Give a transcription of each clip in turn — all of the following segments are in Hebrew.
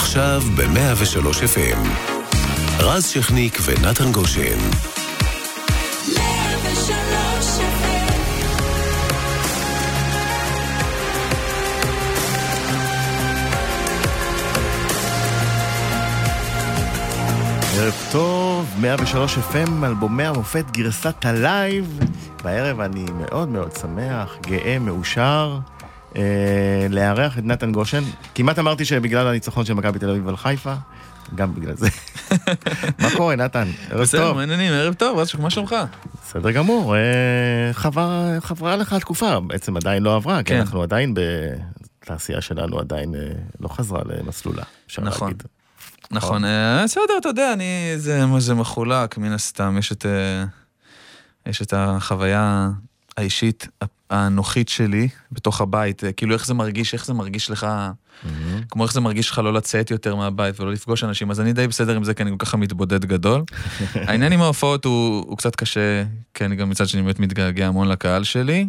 עכשיו ב-103 FM. רז שכניק ונתן גושן. ערב טוב, 103 FM, אלבומי המופת, גרסת הלייב. בערב אני מאוד מאוד שמח, גאה, מאושר, לארח את נתן גושן. כמעט אמרתי שבגלל הניצחון של מכבי תל אביב על חיפה, גם בגלל זה. מה קורה, נתן? ערב בסדר, טוב. מעניינים, ערב טוב, אז מה שלומך? בסדר גמור, אה, חבר- חברה לך התקופה, בעצם עדיין לא עברה, כי כן. אנחנו עדיין בתעשייה שלנו עדיין אה, לא חזרה למסלולה, אפשר נכון. להגיד. נכון, אה, בסדר, אתה יודע, אני, זה, מחולק, מן הסתם, יש את, אה, יש את החוויה האישית, האנוכית שלי, בתוך הבית, אה, כאילו איך זה מרגיש, איך זה מרגיש לך, מהמם. כמו איך זה מרגיש לך לא לצאת יותר מהבית ולא לפגוש אנשים, אז אני די בסדר עם זה, כי אני כל כך מתבודד גדול. העניין עם ההופעות הוא, הוא קצת קשה, כי אני גם מצד שני באמת מתגעגע המון לקהל שלי.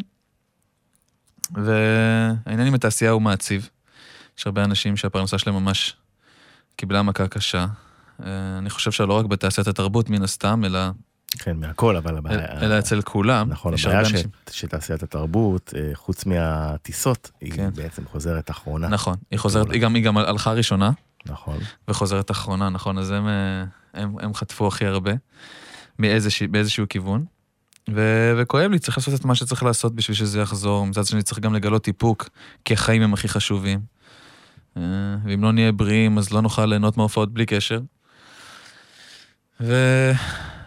והעניין עם התעשייה הוא מעציב. יש הרבה אנשים שהפרנסה שלהם ממש קיבלה מכה קשה. אה, אני חושב שלא רק בתעשיית התרבות מן הסתם, אלא, כן, מהכל, אבל הבעיה... אלא אצל כולם. נכון, הבעיה ש- שתעשיית התרבות, אה, חוץ מהטיסות, היא כן. בעצם חוזרת אחרונה. נכון, היא חוזרת, היא גם, היא גם הלכה ראשונה, נכון. וחוזרת אחרונה, נכון, אז הם, אה, הם, הם חטפו הכי הרבה, מאיזשה, באיזשהו כיוון. ו, וכואב לי, צריך לעשות את מה שצריך לעשות בשביל שזה יחזור. מצד שני צריך גם לגלות איפוק, כי החיים הם הכי חשובים. אה, ואם לא נהיה בריאים, אז לא נוכל ליהנות מההופעות בלי קשר. ו,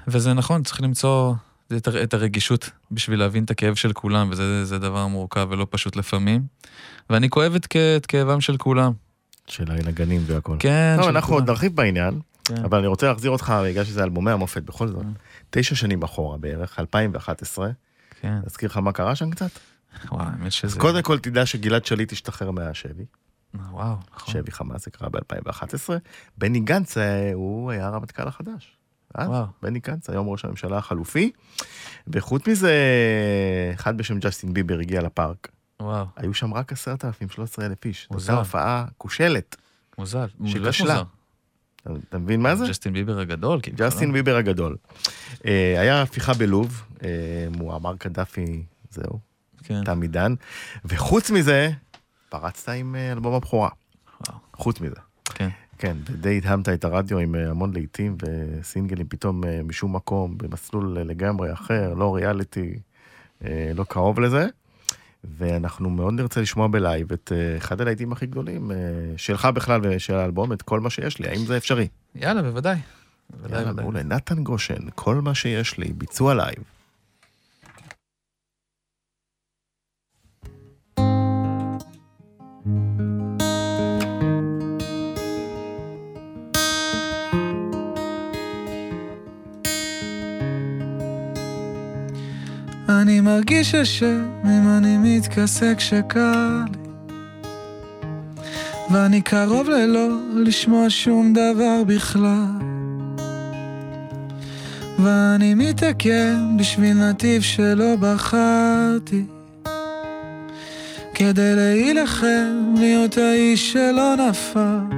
וזה נכון, צריך למצוא את, הר- את הרגישות בשביל להבין את הכאב של כולם, וזה זה דבר מורכב ולא פשוט לפעמים. ואני כואב את, כ- את כאבם של כולם. של הנגנים והכל. כן, טוב, של אנחנו כולם. עוד נרחיב בעניין, כן. אבל אני רוצה להחזיר אותך, בגלל שזה אלבומי המופת בכל זאת, תשע שנים אחורה בערך, 2011. כן, להזכיר לך מה קרה שם קצת? וואו, האמת שזה... אז קודם כל תדע שגלעד שליט השתחרר מהשבי, וואו, נכון. שבי חמאס זה קרה ב-2011. בני גנץ, אה, הוא היה הרמטכ"ל החדש. אז וואו. בני גנץ, היום ראש הממשלה החלופי. וחוץ מזה, אחד בשם ג'סטין ביבר הגיע לפארק. וואו, היו שם רק 10,000, 13,000 איש. זו מוזר. הייתה הופעה כושלת. מוזר. שכשלה. אתה- אתה מבין מה זה? ג'סטין ביבר הגדול, כאילו. ג'סטין ביבר הגדול. אה, היה הפיכה בלוב, אה, מועמר קדאפי, זהו, כן. תם עידן. וחוץ מזה, פרצת עם אה, אלבום הבכורה. חוץ מזה. כן. כן, ודי הדהמת את הרדיו עם אה, המון להיטים וסינגלים פתאום אה, משום מקום, במסלול אה, לגמרי אחר, לא ריאליטי, לא קרוב לזה. ואנחנו מאוד נרצה לשמוע בלייב את אחד הלהיטים הכי גדולים שלך בכלל ושל האלבום, את כל מה שיש לי, האם זה אפשרי? יאללה, בוודאי. בוודאי, יאללה, בוודאי. מעולה. נתן גושן, כל מה שיש לי, ביצוע לייב. אני מרגיש אשם אם אני מתכסה כשקר לי. ואני קרוב ללא לשמוע שום דבר בכלל. ואני מתעכב בשביל נתיב שלא בחרתי. כדי להילחם להיות האיש שלא נפל.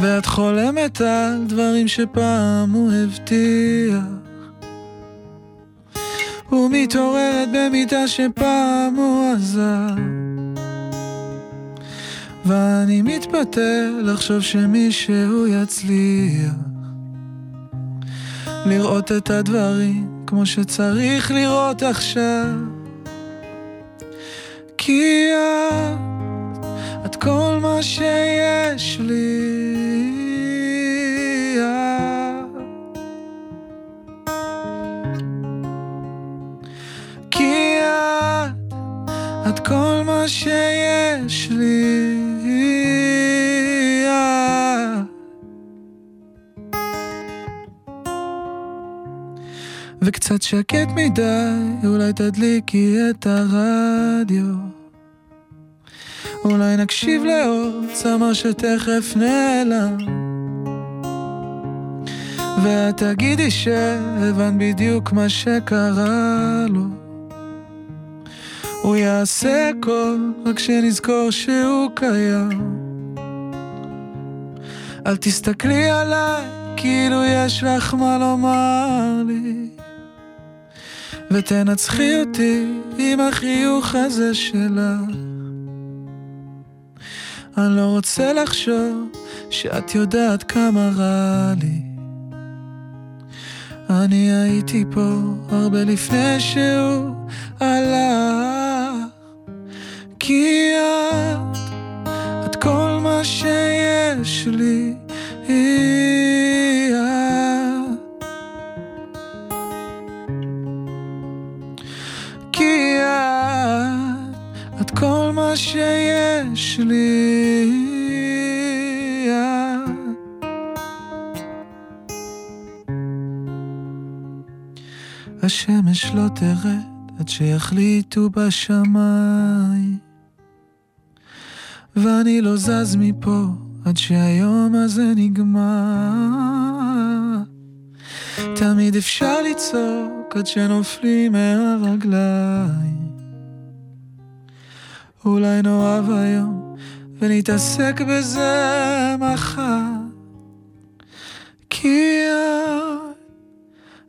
ואת חולמת על דברים שפעם הוא הבטיח ומתעוררת במיטה שפעם הוא עזב. ואני מתפתה לחשוב שמישהו יצליח לראות את הדברים כמו שצריך לראות עכשיו. כי את, את כל מה שיש לי כל מה שיש לי. וקצת שקט מדי, אולי תדליקי את הרדיו. אולי נקשיב לעוד צמר שתכף נעלם. ואת תגידי שהבנת בדיוק מה שקרה לו. הוא יעשה הכל רק שנזכור שהוא קיים. אל תסתכלי עליי כאילו יש לך מה לומר לי. ותנצחי אותי עם החיוך הזה שלך. אני לא רוצה לחשוב שאת יודעת כמה רע לי. אני הייתי פה הרבה לפני שהוא הלך כי את, את כל מה שיש לי. היא את כי את, את כל מה שיש לי. השמש לא תרד עד שיחליטו בשמיים ואני לא זז מפה עד שהיום הזה נגמר תמיד אפשר לצעוק עד שנופלים מהרגליים אולי נאהב היום ונתעסק בזה מחר כי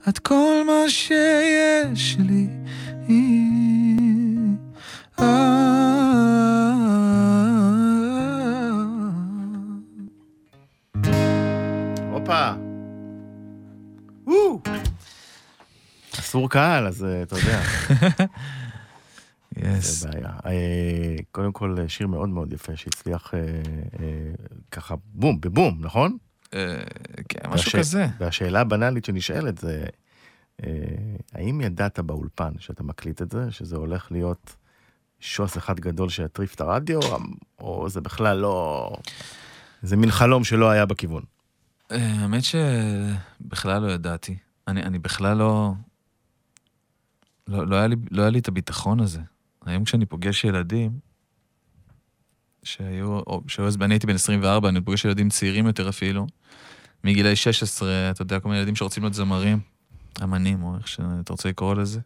את, כל מה שיש לי הופה. וואו. אסור קהל, אז אה, אתה יודע, יס. זה בעיה. אה, קודם כל, שיר מאוד מאוד יפה שהצליח אה, אה, ככה בום, בבום, נכון? אה, כן, משהו כזה. והשאלה הבנאלית שנשאלת זה, אה, האם ידעת באולפן שאתה מקליט את זה, שזה הולך להיות שוס אחד גדול שיטריף את הרדיו, או זה בכלל לא... זה מין חלום שלא היה בכיוון. האמת שבכלל לא ידעתי. אני, אני בכלל לא... לא, לא, היה לי, לא היה לי את הביטחון הזה. היום כשאני פוגש ילדים, שהיו, או שהיו אז, אני הייתי בן 24, אני פוגש ילדים צעירים יותר אפילו, מגילאי 16, אתה יודע, כל מיני ילדים שרוצים להיות זמרים, אמנים, או איך שאתה רוצה לקרוא לזה,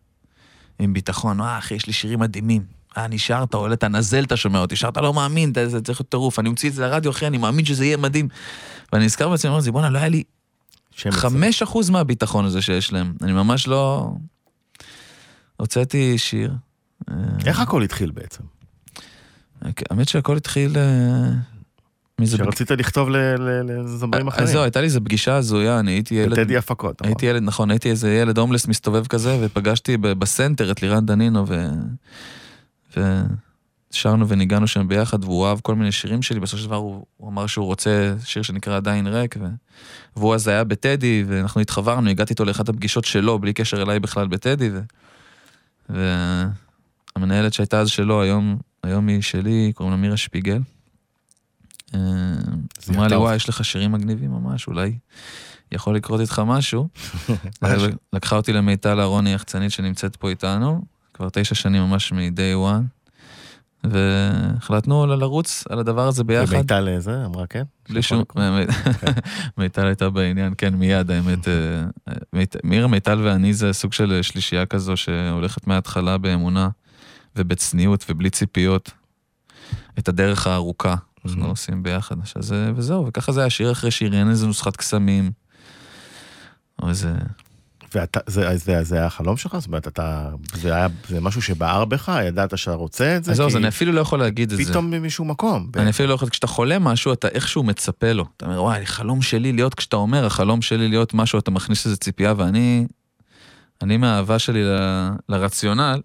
עם ביטחון, אה, אחי, יש לי שירים מדהימים. אה, נשארת, עולה את הנזל, אתה שומע אותי, נשארת לא מאמין, אתה- זה צריך להיות טירוף, אני מוציא את זה לרדיו, אחי, אני מאמין שזה יהיה מדהים. ואני נזכר בעצמי, אומר, בואנה, לא היה לי שם חמש אחוז מהביטחון הזה שיש להם. אני ממש לא... הוצאתי שיר. אה, איך הכל התחיל בעצם? האמת שהכל התחיל... אה, שרצית לכתוב ל- ל- לזמרים אז אחרים. זהו, הייתה לי איזו פגישה הזויה, אני הייתי ילד... בטדי הפקות. נכון? הייתי ילד, נכון, הייתי איזה ילד הומלס מסתובב כזה, ופגשתי בסנטר את לירן דנינו, ו... ושרנו וניגענו שם ביחד, והוא אהב כל מיני שירים שלי, בסופו של דבר הוא, הוא אמר שהוא רוצה שיר שנקרא עדיין ריק, ו... והוא אז היה בטדי, ואנחנו התחברנו, הגעתי איתו לאחת הפגישות שלו, בלי קשר אליי בכלל בטדי, ו... והמנהלת שהייתה אז שלו, היום, היום היא שלי, קוראים לה מירה שפיגל. אה, אמרה לי. וואי, יש לך שירים מגניבים ממש, אולי יכול לקרות איתך. משהו. לקחה אותי למיטל אהרוני יחצנית שנמצאת פה איתנו, כבר תשע שנים ממש מ-day one, והחלטנו לרוץ על הדבר הזה ביחד. ומיטל אה, זה, אמרה כן? בלי שום... מיטל הייתה בעניין, כן, מיד, האמת. אה, מיט- מירה, מיטל ואני זה סוג של שלישייה כזו שהולכת מההתחלה באמונה ובצניעות ובלי ציפיות. את הדרך הארוכה אנחנו Mhm. עושים ביחד. אה, וזהו, וככה זה היה שיר אחרי שיר, אין איזה נוסחת קסמים. או איזה... ואתה, זה, זה, זה היה החלום שלך? זאת אומרת, אתה, זה היה, זה משהו שבער בך? ידעת שאתה רוצה את זה? אז זהו, אני אפילו לא יכול להגיד את זה. פתאום ממשום מקום. אני אפילו לא יכול, כשאתה חולם משהו, אתה איכשהו מצפה לו. אתה אומר, וואי, חלום שלי להיות, כשאתה אומר, החלום שלי להיות משהו, אתה מכניס איזה ציפייה, ואני, אני מהאהבה שלי ל, לרציונל,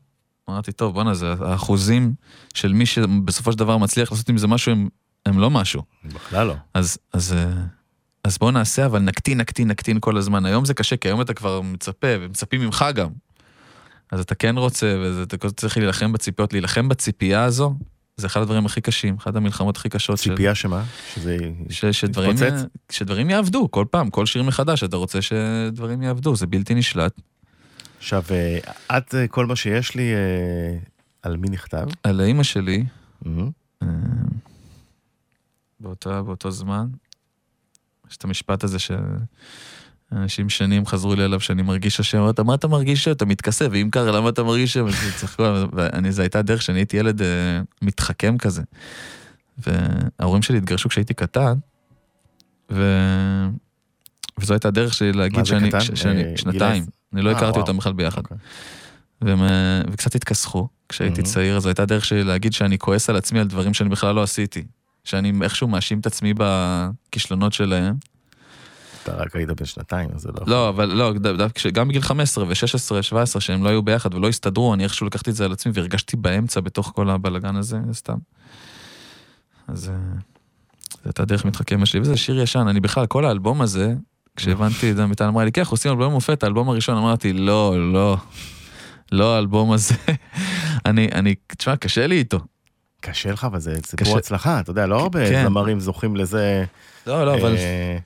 אמרתי, טוב, בואנה, זה האחוזים של מי שבסופו של דבר מצליח לעשות עם זה משהו, הם, הם לא משהו. בכלל לא. אז, אז, אה, אז בוא נעשה, אבל נקטין, נקטין, נקטין כל הזמן. היום זה קשה, כי היום אתה כבר מצפה, ומצפים ממך גם. אז אתה כן רוצה, ואתה צריך להילחם בציפיות. להילחם בציפייה הזו, זה אחד הדברים הכי קשים, אחת המלחמות הכי קשות. של- ציפייה שמה? שזה ש, שדברים, יתפוצץ? שדברים יעבדו, כל פעם, כל שיר מחדש, אתה רוצה שדברים יעבדו, זה בלתי נשלט. עכשיו, אה, את, אה, כל מה שיש לי, אה, על מי נכתב? על אימא שלי. אה, באותה, באותו זמן, יש את המשפט הזה שאנשים שנים חזרו לי עליו שאני מרגיש אשם, אמרת, מה אתה מרגיש? אתה מתכסה, ואם קרה, למה אתה מרגיש אשם? צחקו, ואני, זו הייתה דרך שאני הייתי ילד אה, מתחכם כזה. וההורים שלי התגרשו כשהייתי קטן, ו... וזו הייתה הדרך שלי להגיד שאני, קטן? ש- שאני, אה, שנתיים, גיל אני לא אה, הכרתי וואו. אותם בכלל ביחד. אוקיי. והם, אה, וקצת התכסחו כשהייתי Mhm. צעיר, זו הייתה דרך שלי להגיד שאני כועס על עצמי על דברים שאני בכלל לא עשיתי. שאני איכשהו מאשים את עצמי בכישלונות שלהם. אתה רק היית בן שנתיים, אז זה לא... לא, אבל לא, דווקא גם בגיל 15 ו-16, 17, שהם לא היו ביחד ולא הסתדרו, אני איכשהו לקחתי את זה על עצמי והרגשתי באמצע בתוך כל הבלגן הזה, זה סתם. אז אה, זו הייתה דרך מתחכם אמא שלי, וזה שיר ישן, אני בכלל, כל האלבום הזה, כשהבנתי את זה, מיטל אמרה לי, כן, אנחנו עושים אלבום מופת, האלבום הראשון, אמרתי, לא, לא, לא האלבום הזה. אני, אני, תשמע, קשה לי איתו. קשה לך, אבל זה סיפור קשה. הצלחה, אתה יודע, לא הרבה כן. זמרים זוכים לזה. לא, לא, אבל... אה,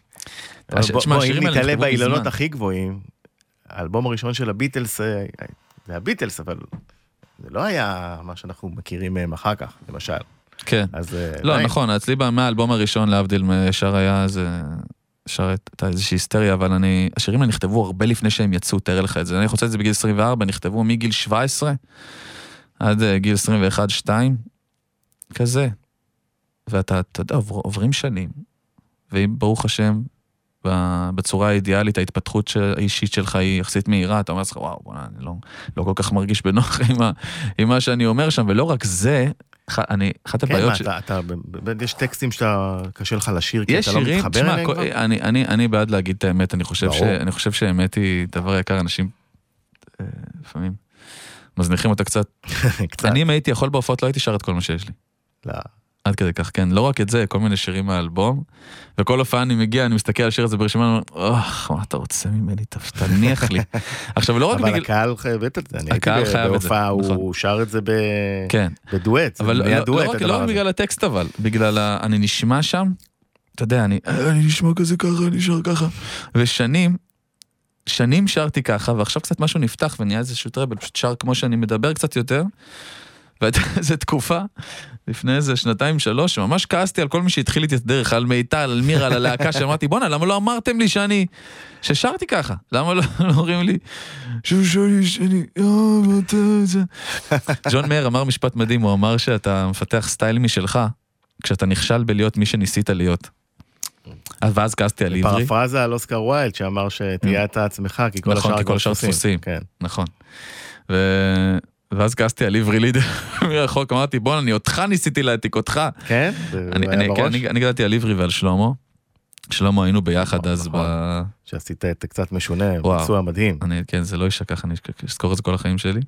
בוא- אם נתעלה באילנות מזמן. הכי גבוהים, האלבום הראשון של הביטלס, אה, זה הביטלס, אבל זה לא היה מה שאנחנו מכירים מהם אחר כך, למשל. כן. אז... אה, לא. נכון, אצלי מהאלבום הראשון, להבדיל, ישר היה איזה... ישר הייתה איזושהי היסטריה, אבל אני... השירים האלה נכתבו הרבה לפני שהם יצאו, תאר לך את זה. אני חושב את זה בגיל 24, נכתבו מגיל 17 עד אה, גיל 21-2, כזה. ואתה, אתה יודע, עובר, עוברים שנים, ואם ברוך השם, בצורה האידיאלית, ההתפתחות של, האישית שלך היא יחסית מהירה, אתה אומר לעצמך, וואו, בוא'נה, אני לא, לא כל כך מרגיש בנוח עם, ה, עם מה שאני אומר שם, ולא רק זה, אני, אחת כן, הבעיות מה, ש... אתה, אתה, יש טקסטים שאתה, קשה לך לשיר, כי אתה לא שירים, מתחבר תשמע, אליהם כבר? אני, אני, אני בעד להגיד את האמת, אני חושב, ש. אני חושב שהאמת היא דבר יקר, אנשים אה, לפעמים מזניחים אותה קצת. קצת. אני אם הייתי יכול בהופעות לא הייתי שר את כל מה שיש לי. לא. עד כדי כך, כן, לא רק את זה, כל מיני שירים מהאלבום, וכל הופעה אני מגיע, אני מסתכל על השיר הזה ברשימה, אני אומר, אוח, מה אתה רוצה ממני, תניח לי. עכשיו, לא רק אבל בגלל... הקהל חייב את זה, הקהל חייב את זה, בהופעה, הוא נכון. שר את זה ב- כן, בדואט, אבל לא, לא, דואט רק, לא רק הזה. בגלל הטקסט אבל, בגלל ה... אני נשמע שם, אתה יודע, אני, אני נשמע כזה ככה, אני שר ככה, ושנים, שנים שרתי ככה, ועכשיו קצת משהו נפתח ונהיה איזשהו טראבל, פשוט שר כמו שאני מדבר קצת יותר, והייתה איזו תקופה, לפני איזה שנתיים שלוש, שממש כעסתי על כל מי שהתחיל איתי את הדרך, על מיטל, על מירה, על הלהקה, שאמרתי, בואנה, למה לא אמרתם לי שאני, ששרתי ככה? למה לא לא אומרים לי, שושני, שאני, אה. ג'ון מאיר אמר משפט מדהים, הוא אמר שאתה מפתח סטייל משלך, כשאתה נכשל בלהיות מי שניסית להיות. אז ואז כעסתי על עברי, פרפרזה על אוסקר ויילד שאמר שתהיה אתה עצמך, כי כל נכון, השאר כי כל השאר דפוסים. כן. נכון. ואז כעסתי על עברי לידר מרחוק, אמרתי בואנה, אני אותך ניסיתי להעתיק אותך. כן? אני, גדלתי על עברי ועל שלמה. שלמה היינו ביחד אז ב... נכון. שעשית את קצת משונה. ביצוע מדהים, אני, כן, זה לא יישכח, אני אזכור את זה כל החיים שלי.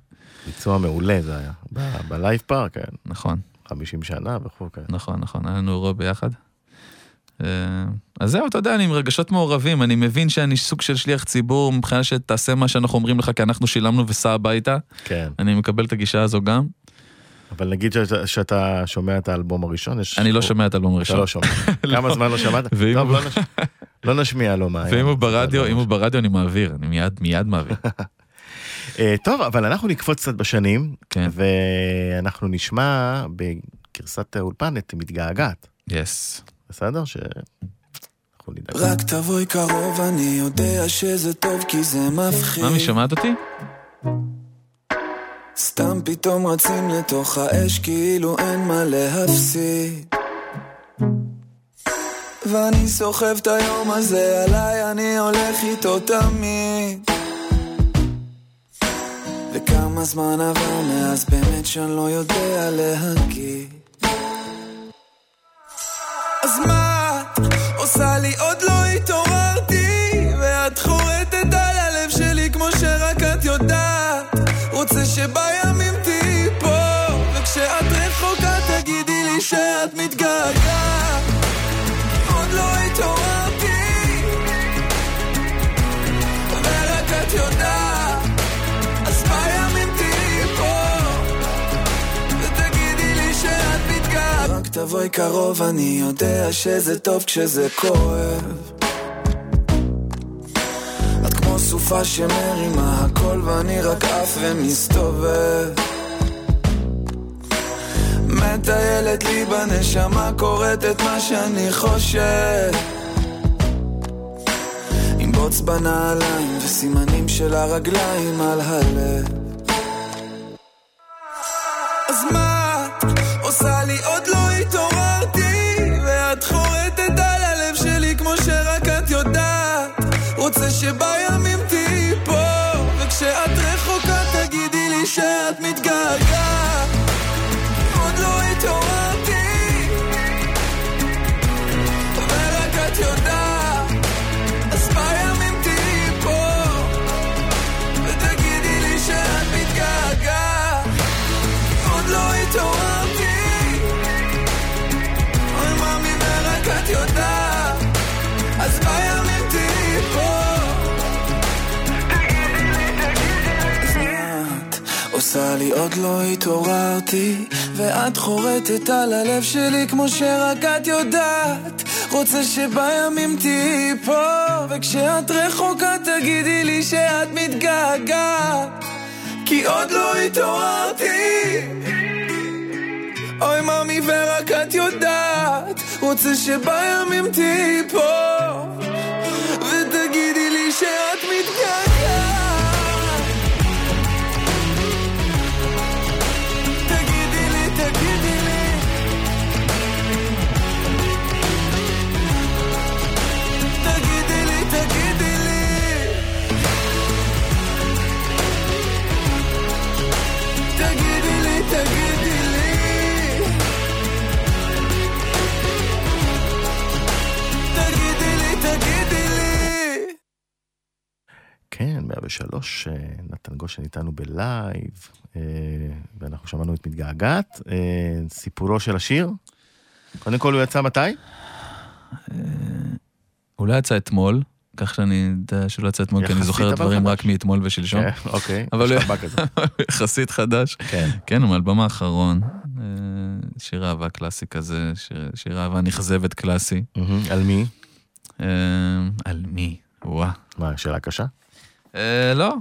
ביצוע מעולה זה היה. ב- בלייב פארק, כן. נכון. 50 שנה וכו', כן. נכון, נכון, היה לנו אירוע ביחד. אה, אז זהו, אתה יודע, אני עם רגשות מעורבים, אני מבין שאני סוג של שליח ציבור מבחינה שתעשה מה שאנחנו אומרים לך, כי אנחנו שילמנו וסע הביתה. כן. אני מקבל את הגישה הזו גם. אבל נגיד שאתה- שאתה שומע את האלבום הראשון, יש... אני לא שומע את האלבום אתה הראשון. לא שומע. כמה זמן לא שמעת? טוב, לא נש- לא נשמיע לו מה. ואם הוא ברדיו, אם הוא ברדיו אני מעביר, אני מיד, מיד מעביר. אה, טוב, אבל אנחנו נקפוץ קצת בשנים, כן. ואנחנו נשמע בגרסת האולפן את מתגעגעת, יס. בסדר? ש... רק תבואי קרוב, אני יודע שזה טוב כי זה מפחיד. ממי, שומעת אותי? סתם פתאום רצים לתוך האש כאילו אין מה להפסיד. ואני סוחב את היום הזה עליי, אני הולך איתו תמיד. וכמה זמן עבר מאז באמת שאני לא יודע להגיד. את עושה לי עוד לא תבואי קרוב, אני יודע שזה טוב כשזה כואב. את כמו סופה שמרימה הכל ואני רק עף ומסתובב. מטיילת לי בנשמה, קוראת את מה שאני חושב. עם בוץ בנעליים וסימנים של הרגליים על הלב שרק את יודעת. רוצה שביום עוד לא התעוררתי ואת חורטת על הלב שלי כמו שרק את יודעת. רוצה שבימים תהיי פה וכשאת רחוקה תגידי לי שאת מתגעגעת. כי עוד לא התעוררתי. אוי ממי ורק את יודעת. רוצה שבימים תהיי פה ותגידי לי שאת 103, אה, נתן גושן איתנו בלייב, אה, ואנחנו שמענו את מתגעגעת. אה, סיפורו של השיר, קודם כל הוא יצא מתי? הוא לא יצא אתמול, כך שאני יודע שלא יצא אתמול, כי אני זוכר דברים. רק מאתמול ושלשום. כן, אוקיי, אבל הוא-. יחסית חדש. כן. כן, הוא מאלבום האחרון. שיר אהבה קלאסי כזה, שיר- אהבה נכזבת קלאסי. על מי? על מי? וואה. מה, שאלה קשה? אה, לא,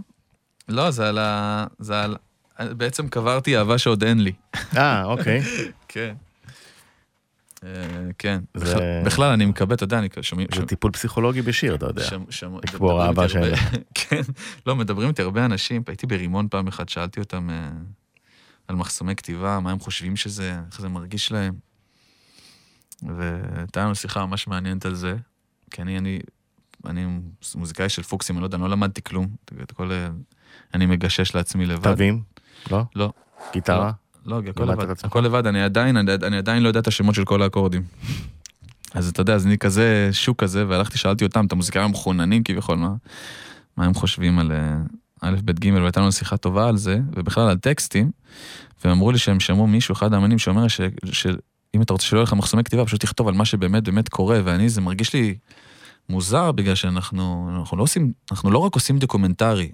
לא, זה על ה... זה על... בעצם קברתי אהבה שעוד אין לי. אה, אוקיי. כן. אה, כן. בכלל- אני מקבל, אתה יודע, אני שומעים... זה טיפול פסיכולוגי בשיר, אתה יודע. לקבור אהבה שאלה. כן, לא, מדברים איתי הרבה אנשים, הייתי ברימון פעם אחת, שאלתי אותם אה, על מחסומי כתיבה, מה הם חושבים שזה, איך זה מרגיש להם. והייתה לנו שיחה ממש מעניינת על זה, כי אני, אני, אני מוזיקאי של פוקסים, אני לא יודע, אני לא למדתי כלום. את הכל, אה, אני מגשש לעצמי לבד. תווים? לא? לא. גיטרה? לא, הכל למדת את לבד? הכל לבד, אני עדיין, אני, אני עדיין לא יודע את השמות של כל האקורדים. אז אתה יודע, אז אני כזה שוק כזה, והלכתי, שאלתי אותם, את המוזיקאים המחוננים כביכול, מה, מה הם חושבים על אה, א', ב', ג', והייתה לנו שיחה טובה על זה, ובכלל על טקסטים, והם אמרו לי שהם שמעו מישהו, אחד האמנים, שאומר ש, שאם אתה רוצה שלא יהיה לך מחסומי כתיבה, פשוט תכתוב על מה שבאמת באמת קורה, ואני, זה מרגיש לי מוזר, בגלל שאנחנו אנחנו לא עושים, אנחנו לא רק עושים דוקומנטרי,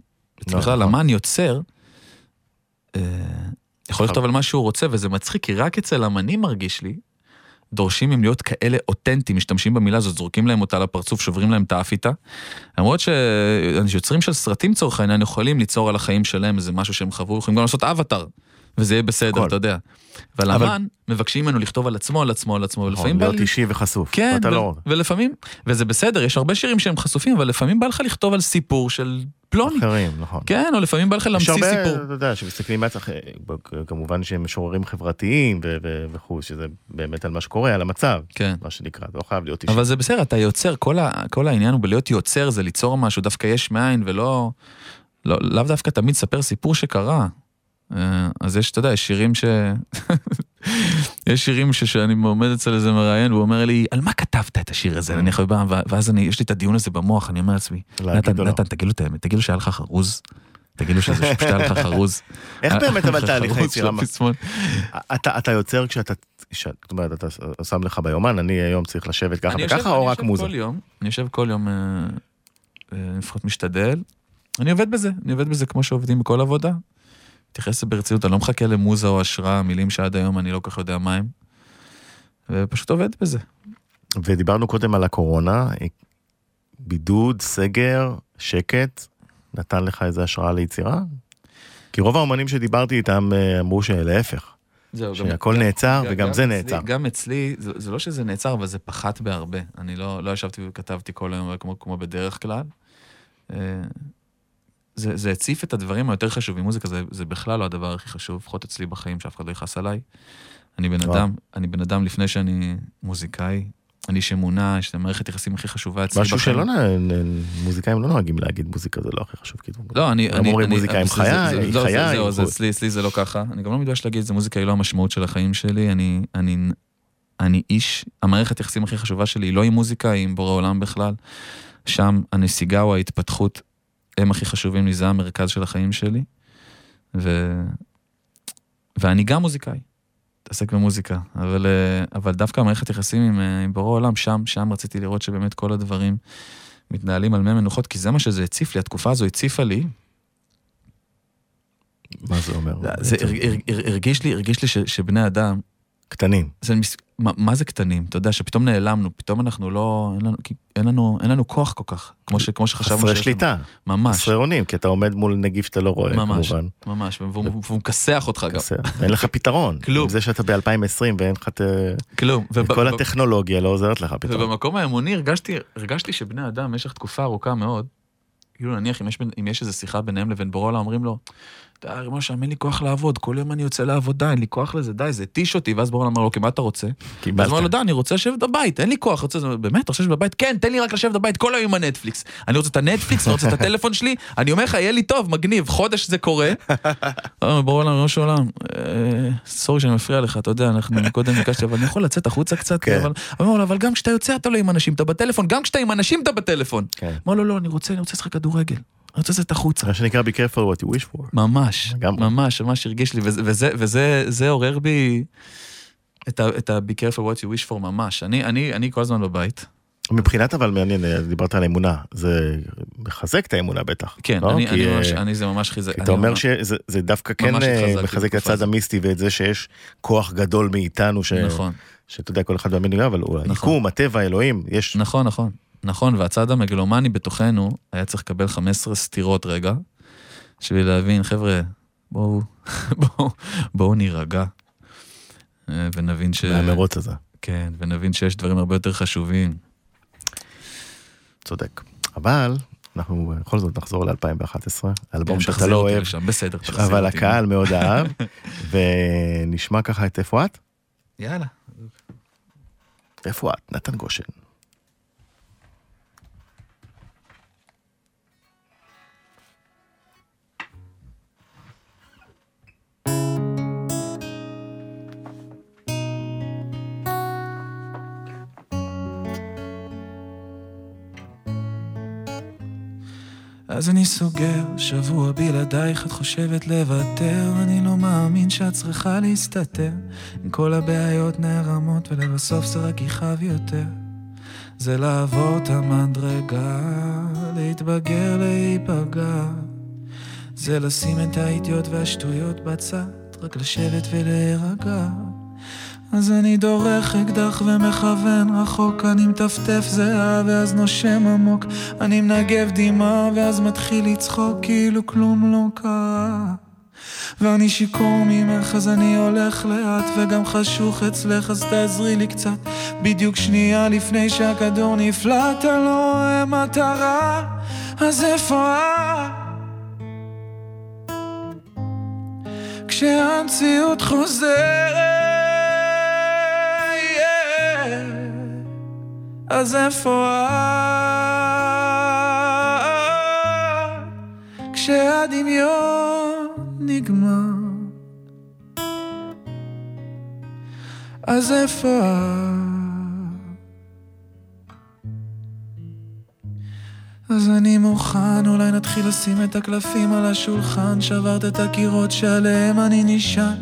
לא, בכלל, נכון. אמן יוצר, אה, יכול לכתוב על מה שהוא רוצה, וזה מצחיק, כי רק אצל אמנים מרגיש לי, דורשים מהם להיות כאלה אותנטיים, משתמשים במילה הזאת, זורקים להם אותה לפרצוף, שוברים להם את האף איתה. למרות שיוצרים של סרטים לצורך העניין יכולים ליצור על החיים שלהם איזה משהו שהם חוו, יכולים גם לעשות אבטאר, וזה יהיה בסדר, הכל. אתה יודע. אבל אמן, מבקשים ממנו לכתוב על עצמו, על עצמו, על עצמו, ולפעמים בא להיות לי... אישי וחשוף. כן, ואתה ו- לא... ולפעמים, וזה בסדר, יש הרבה שירים שהם חשופים, אבל לפעמים בא לך לכתוב על סיפור של פלוני. אחרים, נכון. כן, או לפעמים בא לך יש להמציא הרבה, סיפור. אתה יודע, שמסתכלים מהצח, כמובן שהם משוררים חברתיים וכו', שזה באמת על מה שקורה, על המצב, כן. מה שנקרא, זה לא חייב להיות אישי. אבל זה בסדר, אתה יוצר, כל, ה, כל העניין הוא בלהיות יוצר, זה ליצור משהו דווקא יש מאין, ולא... לא, לאו דווקא תמיד ספר סיפור שקרה. אה, אז יש, אתה יודע, יש שירים ש... יש שירים שאני עומד אצל איזה מראיין, והוא אומר לי, על מה כתבת את השיר הזה? נניח, ובא- ואז אני, יש לי את הדיון הזה במוח, אני אומר לעצמי, נתן, לא? נתן, תגיד לו את האמת, תגיד לו שהיה לך חרוז. תגיד לו שזה פשוט היה לך חרוז. איך באמת אבל תהליך היצירה? אתה יוצר כשאתה, זאת אומרת, אתה שם לך ביומן, אני היום צריך לשבת ככה אני וככה, או אני רק מוזה? כל יום, אני יושב כל יום, אה, אה, לפחות משתדל. אני עובד בזה, אני עובד בזה כמו שעובדים בכל עבודה. מתייחס ברצינות, אני לא מחכה למוזה או השראה, מילים שעד היום אני לא כל כך יודע מה הם. ופשוט עובד בזה. ודיברנו קודם על הקורונה, בידוד, סגר, שקט, נתן לך איזה השראה ליצירה? כי רוב האומנים שדיברתי איתם אה, אמרו שלהפך, זהו, שהכל נעצר וגם זה אצלי- נעצר. גם אצלי, זה, זה לא שזה נעצר, אבל זה פחת בהרבה. אני לא, לא ישבתי וכתבתי כל היום כמו, כמו בדרך כלל. זה, זה הציף את הדברים היותר חשובים. מוזיקה זה, זה בכלל לא הדבר הכי חשוב, לפחות אצלי בחיים, שאף אחד לא יכעס עליי. אני בן. אדם, אני בן אדם לפני שאני מוזיקאי. אני איש אמונה, יש את המערכת יחסים הכי חשובה אצלי משהו בחיים. שלא, נ- מוזיקאים לא נוהגים להגיד מוזיקה זה לא הכי חשוב, כאילו. לא, אני... הם אומרים מוזיקה עם חיי, היא לא, חיי, זהו, זה. אצלי אצלי זה לא ככה. אני גם לא מתבייש להגיד, זה מוזיקה היא לא המשמעות של החיים שלי. אני אני אני איש, המערכת יחסים הכי חשובה שלי היא לא עם מוזיקה, היא עם בורא עולם בכלל. שם הנסיגה או ההתפתחות הם הכי חשובים לי, זה המרכז של החיים שלי. ו... ואני גם מוזיקאי, מתעסק במוזיקה, אבל, אה, אבל דווקא המערכת יחסים עם, אה, עם בורא עולם, שם, שם רציתי לראות שבאמת כל הדברים מתנהלים על מי מנוחות, כי זה מה שזה הציף לי, התקופה הזו הציפה לי, מה זה אומר? זה הר- הר- הר- הרגיש לי, הרגיש לי ש, שבני אדם, קטנים. זה מס... מה, מה זה קטנים? אתה יודע, שפתאום נעלמנו, פתאום אנחנו לא, אין לנו, אין לנו, אין לנו כוח כל כך, כמו, ש, כמו שחשבנו חסרי שליטה, לנו. ממש, חסרי אונים, כי אתה עומד מול נגיף שאתה לא רואה, ממש. כמובן. ממש, והוא מכסח אותך גם. אין לך פתרון. כלום. זה שאתה ב-2020 ואין לך את... כלום. וב- כל וב- הטכנולוגיה לא עוזרת לך פתאום. ובמקום האמוני הרגשתי, הרגשתי שבני אדם במשך תקופה ארוכה מאוד, כאילו נניח אם יש, אם יש איזו שיחה ביניהם לבין בורא עולם, אומרים לו, די, רימו שם, אין לי כוח לעבוד, כל יום אני יוצא לעבודה, אין לי כוח לזה, די, זה התיש אותי, ואז עולם אמר לו, אוקיי, מה אתה רוצה? אז קיבלת. הוא אמר לו, די, אני רוצה לשבת בבית, אין לי כוח, רוצה, באמת, אתה רוצה לשבת בבית? כן, תן לי רק לשבת בבית כל היום עם הנטפליקס. אני רוצה את הנטפליקס, אני רוצה את הטלפון שלי, אני אומר לך, יהיה לי טוב, מגניב, חודש זה קורה. אה, ברור עולם, ראש העולם, אה, סורי שאני מפריע לך, אתה יודע, אנחנו קודם ביקשתי, אבל אני יכול לצאת החוצה קצת, כן. אמר לו, אבל גם כשאתה יוצא אתה לא עם אנשים, אתה בטלפון, גם כשאתה עם אנשים אתה בטלפון. כן. אמר לו, לא, אני רוצה, אני רוצה לשחק כדורגל, אני רוצה לצאת החוצה. מה שנקרא be careful what you wish for. ממש. ממש, ממש הרגיש לי, וזה, וזה, וזה זה עורר בי את ה-be careful what you wish for ממש. אני, אני, אני כל הזמן בבית. מבחינת אבל מעניין, אה, דיברת על אמונה, זה מחזק את האמונה בטח. כן, לא? אני, כי, אני אה, ממש, אני זה ממש חיזק. כי אתה אומר ממש- שזה זה דווקא כן אה, מחזק את הצד. המיסטי ואת זה שיש כוח גדול מאיתנו, ש- נכון, שאתה יודע, כל אחד מאמין, לגמרי, אבל הוא היקום, הטבע, אלוהים, יש... נכון, נכון. נכון, והצד המגלומני בתוכנו היה צריך לקבל 15 סטירות רגע, בשביל להבין, חבר'ה, בואו, בואו, בואו נירגע. אה, ונבין ש... מהמרוץ הזה, כן, ונבין שיש דברים הרבה יותר חשובים. צודק. אבל אנחנו בכל זאת נחזור ל-2011, אלבום כן, שאתה לא אוהב, לשם, בסדר, אבל. הקהל מאוד אהב, ונשמע ככה את איפה את? יאללה. איפה את? נתן גושן. אז אני סוגר, שבוע בלעדייך את חושבת לוותר, אני לא מאמין שאת צריכה להסתתר. אם כל הבעיות נערמות ולבסוף זה רק יכאב יותר. זה לעבור את המדרגה, להתבגר, להיפגע. זה לשים את האידיוט והשטויות בצד, רק לשבת ולהירגע. אז אני דורך אקדח ומכוון רחוק, אני מטפטף זהה ואז נושם עמוק, אני מנגב דמעה ואז מתחיל לצחוק כאילו כלום לא קרה. ואני שיכור ממך אז אני הולך לאט וגם חשוך אצלך אז תעזרי לי קצת בדיוק שנייה לפני שהכדור נפלט אני לא רואה מטרה אז איפה את? כשהמציאות חוזרת אז איפה את? כשהדמיון נגמר אז איפה את? אז אני מוכן, אולי נתחיל לשים את הקלפים על השולחן. שברת את הקירות שעליהם אני נשען.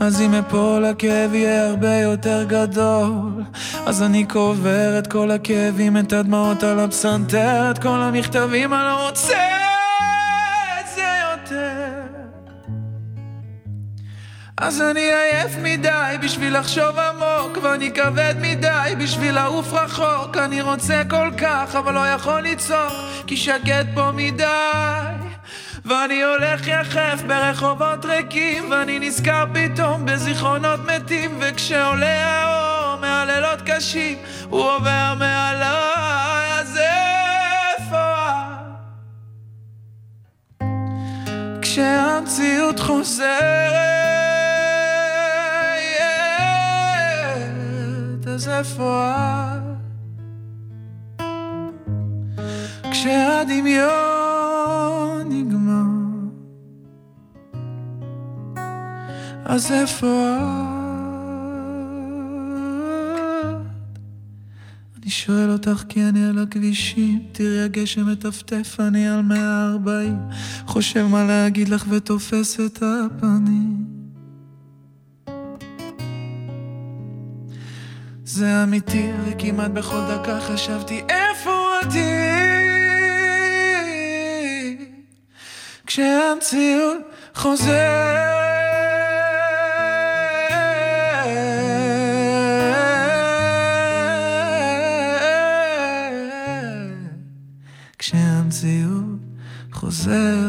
אז אם אפול הכאב יהיה הרבה יותר גדול. אז אני קובר את כל הכאבים, את הדמעות על הפסנתר את כל המכתבים, אני לא אז אני עייף מדי בשביל לחשוב עמוק ואני כבד מדי בשביל לעוף רחוק. אני רוצה כל כך אבל לא יכול לצעוק כי שקט פה מדי. ואני הולך יחף ברחובות ריקים ואני נזכר פתאום בזיכרונות מתים. וכשעולה האור מהלילות קשים הוא עובר מעליי אז איפה? כשהמציאות חוזרת אז איפה כשהדמיון נגמר, אז איפה אני שואל אותך כי אני על הכבישים, תראי הגשם מטפטף, אני על 140, חושב מה להגיד לך ותופס את הפנים. זה אמיתי, וכמעט בכל דקה חשבתי איפה אותי כשהמציאות חוזרת. כשהמציאות חוזרת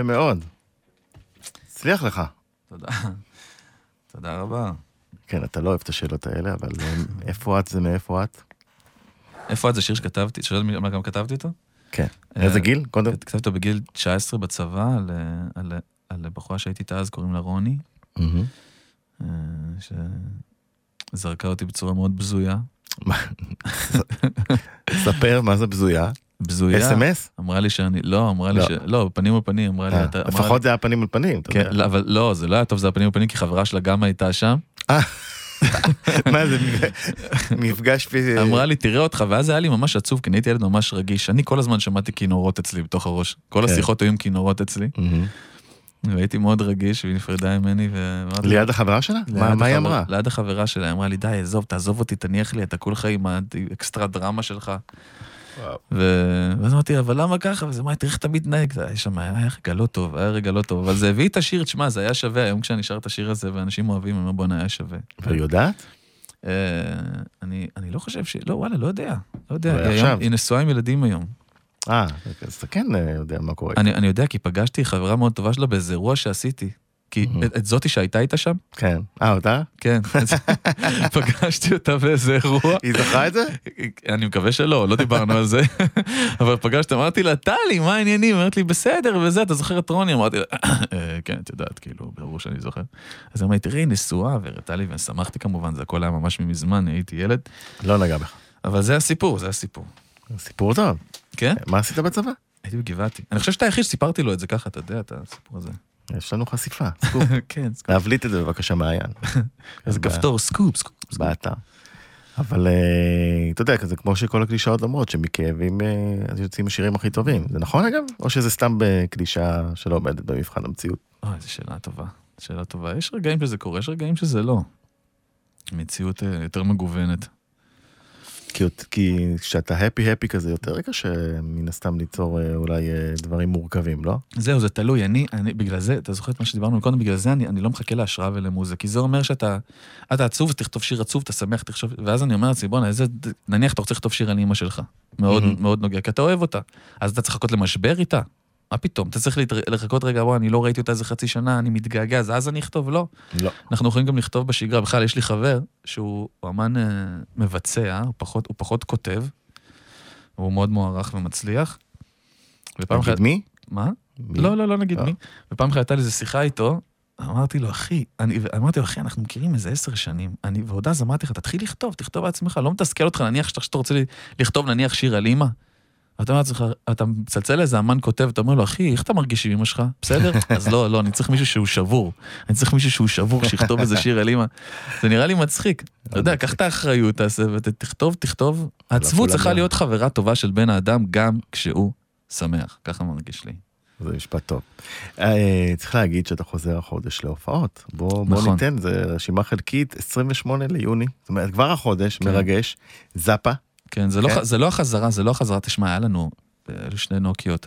יפה מאוד. הצליח לך. תודה. תודה רבה. כן, אתה לא אוהב את השאלות האלה, אבל אה, איפה את זה מאיפה את? איפה את זה שיר שכתבתי? שואלת מה גם כתבתי אותו? כן. אה, איזה גיל? קודם. כתבתי אותו בגיל 19 בצבא, על, על, על בחורה שהייתי איתה אז, קוראים לה רוני. אה, שזרקה אותי בצורה מאוד בזויה. ספר מה זה בזויה. בזויה. אס.אם.אס? אמרה לי שאני, לא, אמרה לי לא. ש... לא, פנים על פנים, אמרה לי, אה, לפחות זה היה פנים על פנים, כן. לא, אבל לא, זה לא היה טוב, זה היה פנים על פנים, כי חברה שלה גם הייתה שם. מה זה, מפג- מפגש פיזי? אמרה לי, תראה אותך, ואז היה לי ממש עצוב, כי אני הייתי ילד ממש רגיש. אני כל הזמן שמעתי כינורות אצלי בתוך הראש. כל כן. השיחות היו עם כינורות אצלי. והייתי מאוד רגיש, והיא נפרדה ממני, ואמרתי ליד החברה שלה? מה מה היא אמרה? ליד החברה שלה, היא אמרה לי, די, עזוב, תעזוב אותי, תניח לי, אתה כולך עם האקסטרה דרמה שלך. ואז אמרתי, אבל למה ככה? וזה מה, תראה איך אתה מתנהג. זה היה שם, היה רגע לא טוב, היה רגע לא טוב, אבל זה הביא את השיר, תשמע, זה היה שווה, היום כשאני שר את השיר הזה, ואנשים אוהבים, אני אומר, בואנה, היה שווה. והיא יודעת? אה, אני לא חושב ש... לא, וואלה, לא יודע. לא יודע. היא נשואה עם ילדים היום. אה, אז אתה כן אה, יודע מה קורה. אני אני יודע, כי פגשתי חברה מאוד טובה שלה באיזה אירוע שעשיתי. כי. את- את זאתי שהייתה איתה שם, כן. אה, אותה? כן. פגשתי אותה באיזה אירוע. היא זכרה את זה? אני מקווה שלא, לא דיברנו על זה. אבל פגשתי, אמרתי לה, טלי, מה העניינים? היא אומרת לי, בסדר, וזה, אתה זוכר את רוני? אמרתי לה, "אה, כן, את יודעת, כאילו, ברור שאני זוכר. אז אמרתי, תראי, נשואה, והראתה לי, ושמחתי כמובן, זה הכל היה ממש מזמן, הייתי ילד. לא נגע בך. אבל זה הסיפור, זה הסיפור. סיפור טוב. כן? מה עשית בצבא? הייתי בגבעתי. אני חושב שאתה היחיד שסיפרתי לו את זה ככה, אתה יודע, את הסיפור הזה. יש לנו חשיפה, סקופ. כן, סקופ. להבליט את זה בבקשה מעיין. איזה כפתור, סקופ, סקופ. באתר. אבל אה, אתה יודע, זה כמו שכל הקלישאות אומרות, שמכאבים אה, יוצאים השירים הכי טובים. זה נכון אגב? או שזה סתם קלישאה שלא עומדת במבחן המציאות? אוי, זו שאלה טובה. שאלה טובה. יש רגעים שזה קורה, יש רגעים שזה לא. מציאות אה, יותר מגוונת. כי, כי כשאתה הפי הפי כזה, יותר קשה מן הסתם ליצור אה, אולי אה, דברים מורכבים, לא? זהו, זה תלוי. אני, אני, בגלל זה, אתה זוכר את מה שדיברנו קודם? בגלל זה אני, אני לא מחכה להשראה ולמוזה, כי זה אומר שאתה, אתה עצוב, תכתוב שיר עצוב, אתה שמח, תחשוב, ואז אני אומר לעצמי, בואנה, איזה, נניח אתה רוצה לכתוב שיר על אימא שלך. מאוד, מהמם. מאוד נוגע, כי אתה אוהב אותה. אז אתה צריך לחכות למשבר איתה? מה פתאום? אתה צריך לחכות רגע, בוא, אני לא ראיתי אותה איזה חצי שנה, אני מתגעגע, אז אז אני אכתוב? לא. לא. אנחנו יכולים גם לכתוב בשגרה. בכלל, יש לי חבר שהוא אמן אה, מבצע, הוא פחות, הוא פחות כותב, הוא מאוד מוערך ומצליח. ופעם אחת... מי? מה? מי? לא, לא, לא נגיד לא. מי. ופעם אחת הייתה לי איזו שיחה איתו, אמרתי לו, אחי, אני, אמרתי לו, אחי, אנחנו מכירים איזה עשר שנים, אני, ועוד אז אמרתי לך, תתחיל לכתוב, תכתוב בעצמך, לא מתסכל אותך, נניח שאתה, רוצה לכתוב, נניח, שיר על אימא. אתה אומר לעצמך, אתה מצלצל לאיזה אמן כותב, אתה אומר לו, אחי, איך אתה מרגיש עם אמא שלך? בסדר? אז לא, לא, אני צריך מישהו שהוא שבור. אני צריך מישהו שהוא שבור, שיכתוב איזה שיר על אימא. זה נראה לי מצחיק. אתה יודע, קח את האחריות, תעשה, ותכתוב, תכתוב. העצבות כולם צריכה. להיות חברה טובה של בן האדם, גם כשהוא שמח. ככה מרגיש לי. זה משפט טוב. אה, צריך להגיד שאתה חוזר החודש להופעות. בוא, בוא נכון. ניתן, זה רשימה חלקית, 28 ליוני. זאת אומרת, כבר החודש, כן. מרגש. זאפה. כן, זה לא, כן. ח- זה לא החזרה, זה לא החזרה, תשמע, היה לנו, אלו שני נוקיות.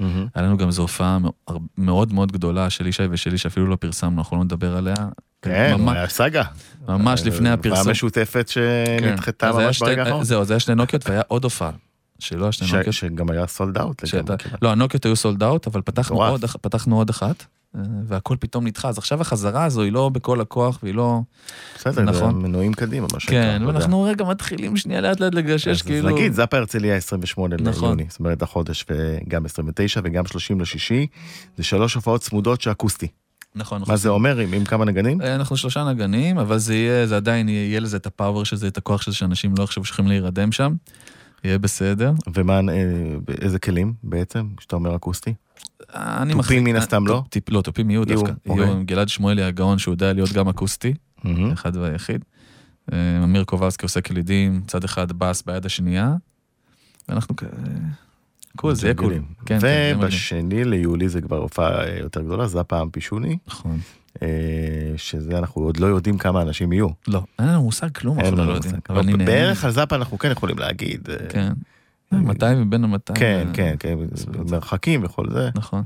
מהמם. היה לנו גם איזו הופעה מאו- מאוד מאוד גדולה של ישי ושלי, שאפילו לא פרסמנו, אנחנו לא נדבר עליה. כן, ממש, היה סאגה. ממש לפני אה, הפרסום. הופעה משותפת כן. שנדחתה היה ממש ברגע האחרון. זהו, זה היה שני נוקיות והיה עוד הופעה. שלא היה שני נוקיות. שגם היה סולד אאוט. שאתה- לא, הנוקיות היו סולד אאוט, אבל פתחנו. עוד, פתחנו עוד אחת, אה, והכל פתאום נדחה. אז עכשיו החזרה הזו היא לא בכל הכוח והיא לא... בסדר, נכון. מנועים קדימה, מה שנקרא. כן. ואנחנו רגע מתחילים שנייה לאט לאט לגשש, אז כאילו... נגיד, זאפה הרצליה 28 נכון. ליוני, זאת אומרת החודש וגם 29 וגם 30 לשישי, זה שלוש הופעות צמודות שאקוסטי. נכון. מה אנחנו זה אומר, עם עם כמה נגנים? אה, אנחנו שלושה נגנים, אבל זה יהיה, זה עדיין יהיה, לזה את ה power של זה, את הכוח של זה, שאנשים לא יחשבו שהולכים להירדם שם. יהיה בסדר. ומה, אה, איזה כלים בעצם, שאתה אומר אקוסטי? אני תופים מחזיק- מן הסתם לא? תופ- תופ- לא, תופים יהיו דווקא. אוקיי. יהיו עם גלעד שמואלי הגאון, שהוא יודע להיות גם אקוסטי. אחד והיחיד. אה, אמיר קובלסקי עושה קלידים, צד אחד בס ביד השנייה. ואנחנו כ... קול, זה יהיה קול. כן, כן. ובשני ליולי זה כבר הופעה אה, יותר גדולה, זה הפעם פישוני, נכון. אה, שזה אנחנו עוד לא יודעים כמה אנשים יהיו. לא, אין לנו מושג כלום, אנחנו לא יודעים. בערך על זאפה אנחנו כן יכולים להגיד. אה, כן. 200 מבין ה-200. כן, כן, כן, בסדר. מרחקים וכל זה. נכון.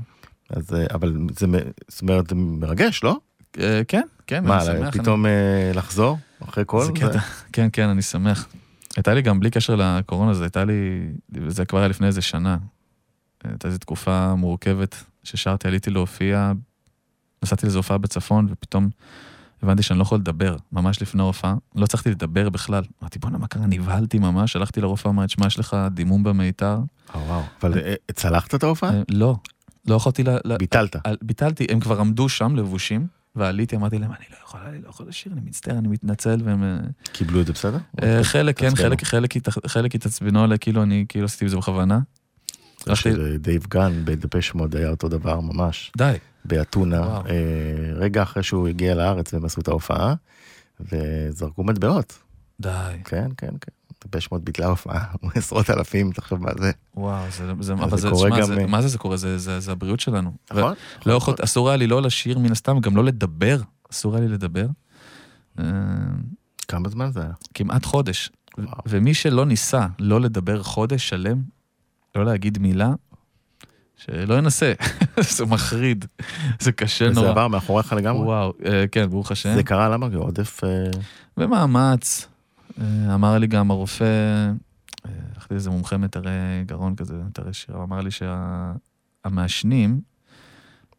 אז, אה, אבל זה, זאת אומרת, מרגש, לא? אה, כן, כן, מה, אני שמח. פתאום אה, לחזור אחרי כל זה. כן, כן, אני שמח. הייתה לי גם, בלי קשר לקורונה, זה הייתה לי, זה כבר היה לפני איזה שנה. הייתה איזו תקופה מורכבת ששרתי, עליתי להופיע, נסעתי לאיזו הופעה בצפון, ופתאום הבנתי שאני לא יכול לדבר, ממש לפני ההופעה. לא הצלחתי לדבר בכלל. אמרתי, בואנה, מה קרה? נבהלתי ממש, הלכתי לרופאה, אמרתי, שמע, יש לך דימום במיתר? אה, וואו. אבל אה, צלחת את ההופעה? אה, לא, לא יכולתי ל... ביטלת. ביטלתי, הם כבר עמדו שם לבושים, ועליתי, אמרתי להם, אני לא יכול, אני לא יכול לשיר, אני מצטער, אני מתנצל, והם... קיבלו את זה בסדר? אה, חלק כן. חלק, התעצבנו עליי, כאילו אני כאילו עשיתי את זה בכוונה. דייב גן בדפש מוד היה אותו דבר ממש, די. באתונה. אה, רגע אחרי שהוא הגיע לארץ והם עשו את ההופעה, וזרקו מטבעות. די. כן, כן, כן. דפש מוד ביטלה הופעה, עשרות אלפים, תחשוב מה זה. וואו, זה, זה, אז אבל זה זה, קורה שמע, גם, זה, אה, מה זה זה קורה? זה, זה, זה הבריאות שלנו. נכון? לא יכול, אסור היה לי לא לשיר מן הסתם, גם לא לדבר, אסור היה לי לדבר. אה, כמה זמן זה היה? כמעט חודש. ומי שלא ניסה לא לדבר חודש שלם, לא להגיד מילה, שלא ינסה. זה מחריד, זה קשה וזה נורא. עבר מאחוריך לגמרי? וואו, אה, כן, ברוך השם. זה קרה למה? עודף... אה, במאמץ, אה, אמר לי גם הרופא, אה, הלכתי לאיזה מומחה מטרי גרון כזה, מטרי שיר, הוא אמר לי שהמעשנים,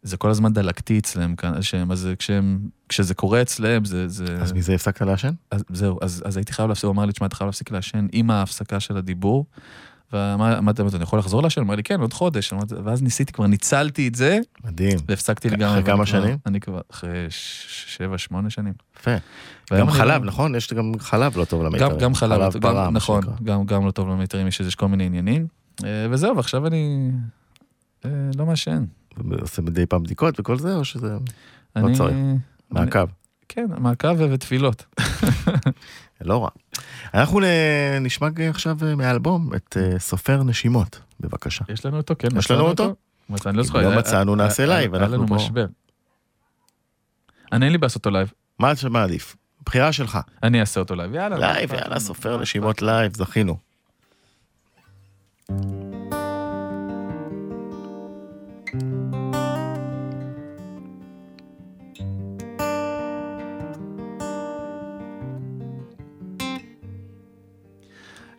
זה כל הזמן דלקתי אצלם, שהם, אז כשהם, כשזה קורה אצלם, זה... זה אז מזה הפסקת לעשן? אז זהו, אז, אז הייתי חייב להפסיק, הוא אמר לי, תשמע, אתה חייב להפסיק לעשן עם ההפסקה של הדיבור. ואמרתי, אני יכול לחזור לעשן? הוא אמר לי, כן, עוד חודש. ואז ניסיתי, כבר ניצלתי את זה, מדהים. והפסקתי אחרי לגמרי. כמה ואני כבר- שנים? אני כבר אחרי שבע, שמונה שנים. יפה. גם חלב, לא- נכון? יש גם חלב לא טוב למיתרים. גם, חלב, מה נכון. גם, לא טוב למיתרים, יש כל מיני עניינים. אה, וזהו, ועכשיו אני אה, לא מעשן. עושה מדי פעם בדיקות וכל זה, או שזה אני- צריך. מעקב? כן, מעקב ותפילות. לא רע. אנחנו נשמע עכשיו אה, מהאלבום את אה, סופר נשימות, בבקשה. יש לנו אותו, כן. יש לנו אותו? מצא- אני לא אם זוכר. לא היה- מצאנו, נעשה לייב, היה אנחנו לנו פה. משבר. אני אין לי בעיה אותו לייב. מה אתה מעדיף? בחירה שלך. אני אעשה אותו לייב, יאללה. לייב, מה יאללה, סופר? מה נשימות? לייב, זכינו.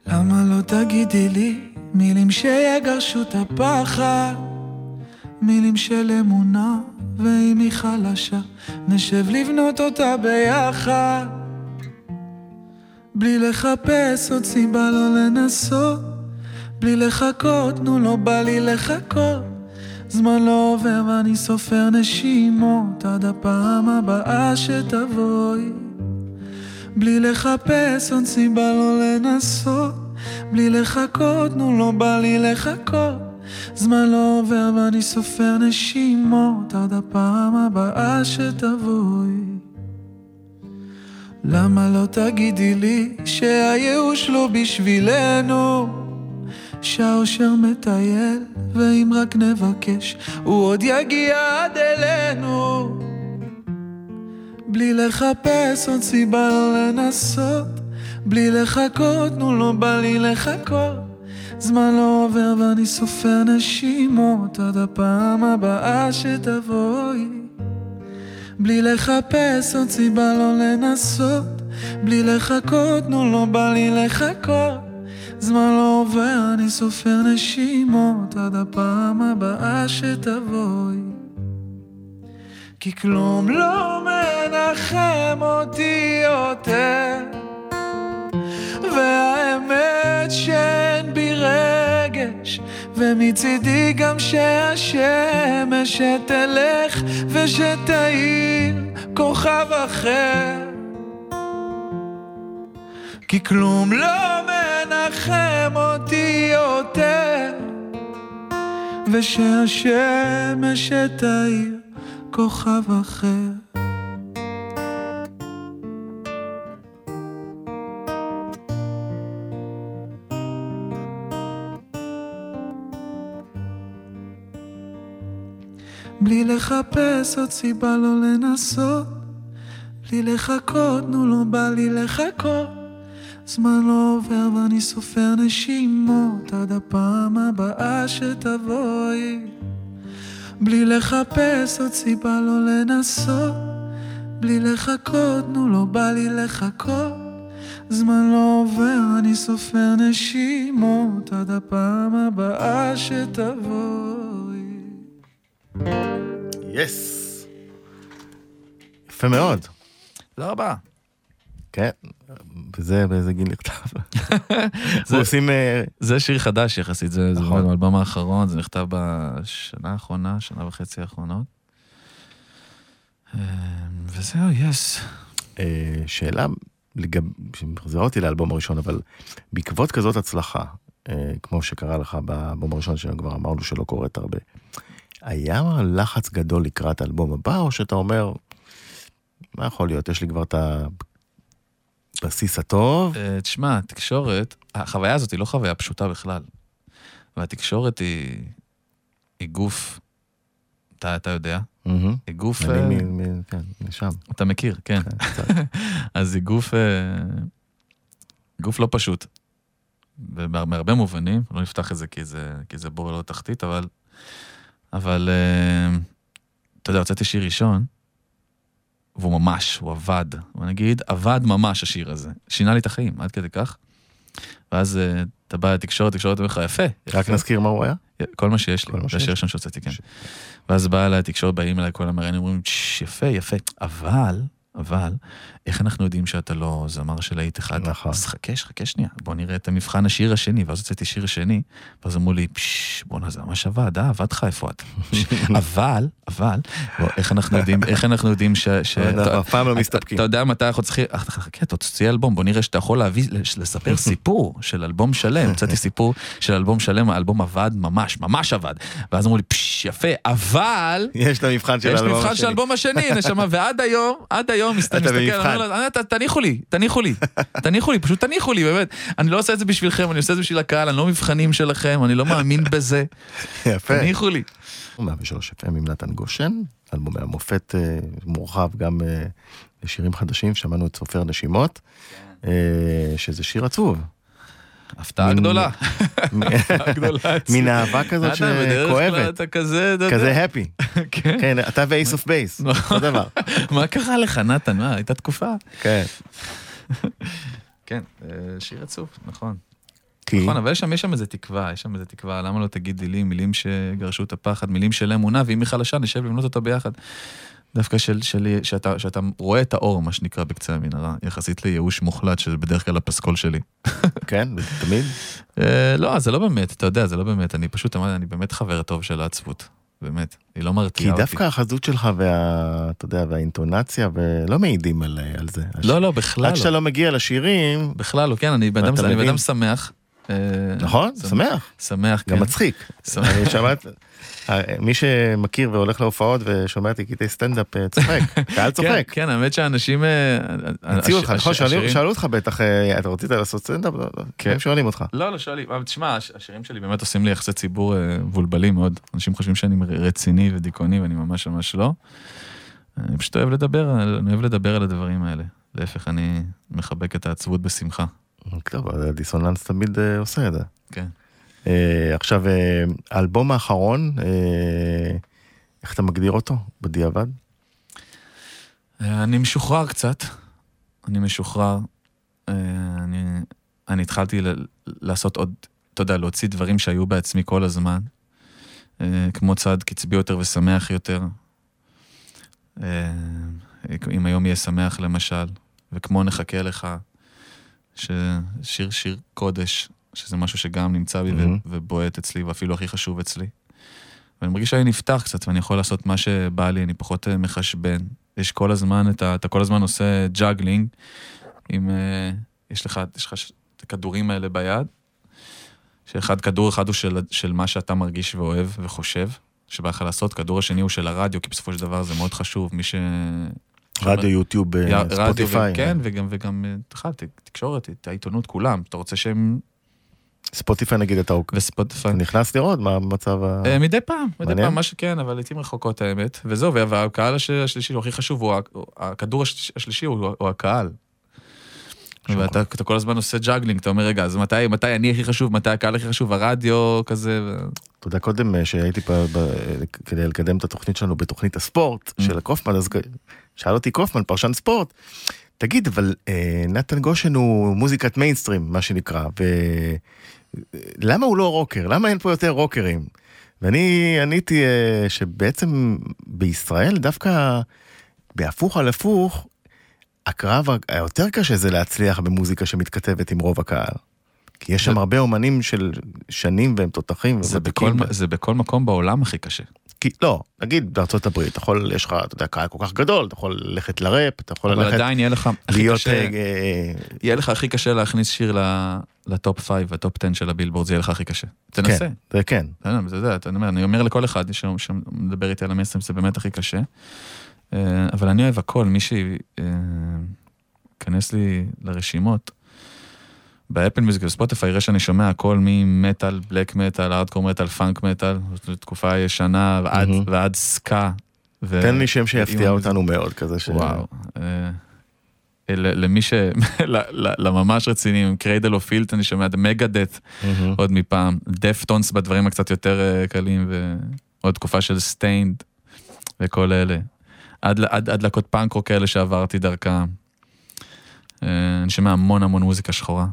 למה לא תגידי לי מילים שיגרשו את הפחד? מילים של אמונה, ואם היא חלשה, נשב לבנות אותה ביחד. בלי לחפש עוד סיבה לא לנסות, בלי לחכות, נו לא בא לי לחכות. זמן לא עובר ואני סופר נשימות עד הפעם הבאה שתבואי. בלי לחפש עוד סיבה לא לנסות, בלי לחכות, נו לא בא לי לחכות. זמן לא עובר ואני סופר נשימות עד הפעם הבאה שתבואי. למה לא תגידי לי שהייאוש לא בשבילנו? שהאושר מטייל, ואם רק נבקש, הוא עוד יגיע עד אלינו. בלי לחפש עוד סיבה לא לנסות, בלי לחכות, נו לא בא לי לחכות. זמן לא עובר ואני סופר נשימות עד הפעם הבאה שתבואי. בלי לחפש עוד סיבה לא לנסות, בלי לחכות, נו לא בא לי לחכות. זמן לא עובר, אני סופר נשימות עד הפעם הבאה שתבואי. כי כלום לא מנחם אותי יותר והאמת שאין בי רגש ומצידי גם שהשמש תלך ושתאיר כוכב אחר. כי כלום לא מנחם אותי יותר, ושהשמש תאיר כוכב אחר. בלי לחפש עוד סיבה לא לנסות, בלי לחכות, נו לא בא לי לחכות. זמן לא עובר ואני סופר נשימות עד הפעם הבאה שתבואי. בלי לחפש עוד סיבה לא לנסות, בלי לחכות, נו לא בא לי לחכות. זמן לא עובר, אני סופר נשימות עד הפעם הבאה שתבואי. יס. יפה מאוד. תודה רבה. כן, וזה באיזה גיל נכתב. זה עושים... אה, זה שיר חדש יחסית, זה נכון. באלבום האחרון, זה נכתב בשנה האחרונה, שנה וחצי האחרונות. אה, וזהו, יס. אה, שאלה לגב... שמחזירה אותי לאלבום הראשון, אבל בעקבות כזאת הצלחה, כמו שקרה לך באלבום הראשון, שכבר אמרנו שלא קורית הרבה, היה לחץ גדול לקראת האלבום הבא, או שאתה אומר, מה יכול להיות, יש לי כבר את הבסיס הטוב, אה, תשמע, התקשורת, החוויה הזאת היא לא חוויה פשוטה בכלל. והתקשורת היא, היא גוף, אתה, אתה יודע, מהמם. היא גוף, אני אה, מ- מ- כן, משם. אתה מכיר, כן. כן. אז היא גוף, אה, גוף לא פשוט. מהרבה מובנים, לא נפתח את זה כי זה, כי זה בור ללא תחתית, אבל, אבל אה, אתה יודע, הוצאתי שיר ראשון, והוא ממש, הוא עבד. בוא נגיד, עבד ממש השיר הזה. שינה לי את החיים, עד כדי כך. ואז אה, אתה בא לתקשורת, תקשורת אומר לך, יפה. רק יפה." נזכיר מה הוא היה? כל מה שיש לי, זה. השיר הראשון שהוצאתי, כן. ואז באה אליי התקשורת, באים אליי כל המראיינים, אומרים, "שש, יפה, יפה, אבל, אבל, איך אנחנו יודעים שאתה לא זמר של להיט אחד? נכון. אז חכה, חכה שנייה, בוא נראה את המבחן השיר השני, ואז הוצאתי שיר שני, ואז אמרו לי, פשש, בואנה, זה ממש עבד, אה, עבד לך, איפה את? פש, אבל, אבל, בוא, איך אנחנו יודעים, איך אנחנו יודעים ש... ש- אף פעם לא אתה- מסתפקים. אתה יודע מתי אנחנו צריכים, אה, חכה, תוציא אלבום, בוא נראה שאתה יכול להביא, לספר סיפור של אלבום שלם. הוצאתי סיפור של אלבום שלם, האלבום עבד ממש, ממש עבד. ואז אמרו לי, פשש, יפה, אבל... יש את המבחן של יש האלבום מבחן של השני. האלבום השני, נשמה, ועד היום, עד היום, מסת- אתה מסתכל. אומר לה, "אה, ת- תניחו לי, תניחו לי, תניחו לי, פשוט תניחו לי, באמת. אני לא עושה את זה בשבילכם, אני עושה את זה בשביל הקהל, אני לא מבחנים שלכם, אני לא מאמין בזה, יפה. תניחו לי. 103 FM עם נתן גושן, אלבומי המופת אה, מורחב גם אה, לשירים חדשים, שמענו את סופר נשימות, כן. אה, שזה שיר עצוב. הפתעה גדולה. מ- הפתעה גדולה. מין אהבה כזאת שכואבת, אתה כזה. כזה happy. כן. כן, אתה ואייס אוף בייס, אותו דבר. מה קרה לך, נתן? מה, הייתה תקופה? כן. כן, אה, שיר עצוב, נכון. כי, נכון, אבל יש שם, יש שם איזה תקווה, יש שם איזה תקווה, למה לא תגידי לי מילים שגרשו את הפחד, מילים של אמונה, ואם היא חלשה, נשב לבנות אותה ביחד. דווקא של, של, שאתה, שאתה רואה את האור, מה שנקרא, בקצה המנהרה, יחסית לייאוש מוחלט, שזה בדרך כלל הפסקול שלי. כן, תמיד. אה, לא, זה לא באמת, אתה יודע, זה לא באמת, אני פשוט אמרתי, אני באמת חבר טוב של העצבות, באמת, היא לא כי מרתיעה אותי. דווקא החזות שלך וה... אתה יודע, והאינטונציה, ולא מעידים על על זה. לא, לא, בכלל עד שאתה לא. לא מגיע לשירים, בכלל לא, כן, אני בן? אדם שמח. אה, נכון? שמח. שמח. כן. גם מצחיק. שמעת, מי שמכיר והולך להופעות ושומע אותי קטעי סטנדאפ אה, צוחק, קהל כן, צוחק. כן, האמת שאנשים... אה, הציעו אותך, נכון? שאלו- אותך בטח, אה, אתה רצית לעשות סטנדאפ? לא, לא, כן. הם שואלים אותך. לא, לא שואלים, אבל תשמע, הש- השירים שלי באמת עושים לי יחסי ציבור אה, מבולבלים מאוד. אנשים חושבים שאני רציני ודיכאוני, ואני ממש ממש לא. אני פשוט אוהב לדבר, אני אוהב לדבר על הדברים האלה. להפך, אני מחבק את העצבות בשמחה. טוב, הדיסוננס תמיד אה, עושה את זה. כן. אה, עכשיו, אה, האלבום האחרון, איך אתה מגדיר אותו? בדיעבד? אני משוחרר קצת, אני משוחרר. אני, אני התחלתי ל- לעשות עוד, אתה יודע, להוציא דברים שהיו בעצמי כל הזמן, כמו צעד קצבי יותר ושמח יותר. אם היום יהיה שמח למשל, וכמו נחכה לך, ששיר שיר קודש, שזה משהו שגם נמצא בי מהמם. ובועט אצלי, ואפילו הכי חשוב אצלי. ואני מרגיש שאני נפתח קצת, ואני יכול לעשות מה שבא לי, אני פחות אה, מחשבן. יש כל הזמן, את ה, אתה כל הזמן עושה juggling, עם, אה, יש לך, יש לך את הכדורים האלה ביד, שאחד, כדור אחד הוא של, של מה שאתה מרגיש ואוהב וחושב, שבא לך לעשות, כדור השני הוא של הרדיו, כי בסופו של דבר זה מאוד חשוב, מי ש... רדיו, יוטיוב, אה, ספוטיפיי. כן, וגם, וגם, אה, בכלל, תקשורת, העיתונות, כולם. אתה רוצה שהם... ספוטיפיי נגיד אתה אתה וספוטיפיי. נכנס לראות מה המצב ה... אה, מדי פעם, מדי. פעם, מה שכן, אבל לעיתים רחוקות האמת. וזהו, וה- והקהל הש- השלישי, הוא הכי חשוב, הוא הכדור הש- השלישי הוא הקהל. ואתה אתה כל הזמן עושה juggling, אתה אומר, רגע, אז מתי מתי אני הכי חשוב, מתי הקהל הכי חשוב, הרדיו כזה, אתה יודע, קודם אה, שהייתי פה ב- כדי לקדם את התוכנית שלנו בתוכנית הספורט אממ. של קופמן, אז שאל אותי קופמן, פרשן ספורט, תגיד, אבל אה, נתן גושן הוא מוזיקת מיינסטרים, מה שנקרא, ולמה הוא לא רוקר? למה אין פה יותר רוקרים? ואני עניתי אה, שבעצם בישראל דווקא בהפוך על הפוך, הקרב היותר קשה זה להצליח במוזיקה שמתכתבת עם רוב הקהל. כי יש שם הרבה אומנים של שנים והם תותחים. זה בכל, וותיקים. זה בכל מקום בעולם הכי קשה. כי, לא, נגיד בארצות הברית, אתה יכול, יש לך, אתה יודע, קהל כל כך גדול, אתה יכול ללכת לראפ, אתה יכול אבל ללכת עדיין יהיה לך הכי להיות... קשה, אה, אה, יהיה לך הכי קשה להכניס שיר ל top 5, ל top 10 של הבילבורד, זה יהיה לך הכי קשה. תנסה. כן, זה כן. אתה יודע, אני אומר לכל אחד ש- שמדבר איתי על המיינסטרים, זה באמת הכי קשה. אה, אבל אני אוהב הכל, מי שייכנס לי לרשימות, ב Apple Music וב Spotify יראה שאני שומע הכל ממטאל, black metal, hardcore metal, funk metal, תקופה ישנה ועד, מהמם. ועד סקה. ו- תן לי שם שיפתיע אותנו מאוד, כזה ש... וואו. אה, למי ש... לממש רציניים, Cradle of Filth, אני שומע את Megadeth. עוד מפעם, Deftones בדברים הקצת יותר אה, קלים, ועוד תקופה של Staind וכל אלה. עד, עד, עד להקות פאנק רוק כאלה שעברתי דרכם. אה, אני שומע המון המון מוזיקה שחורה.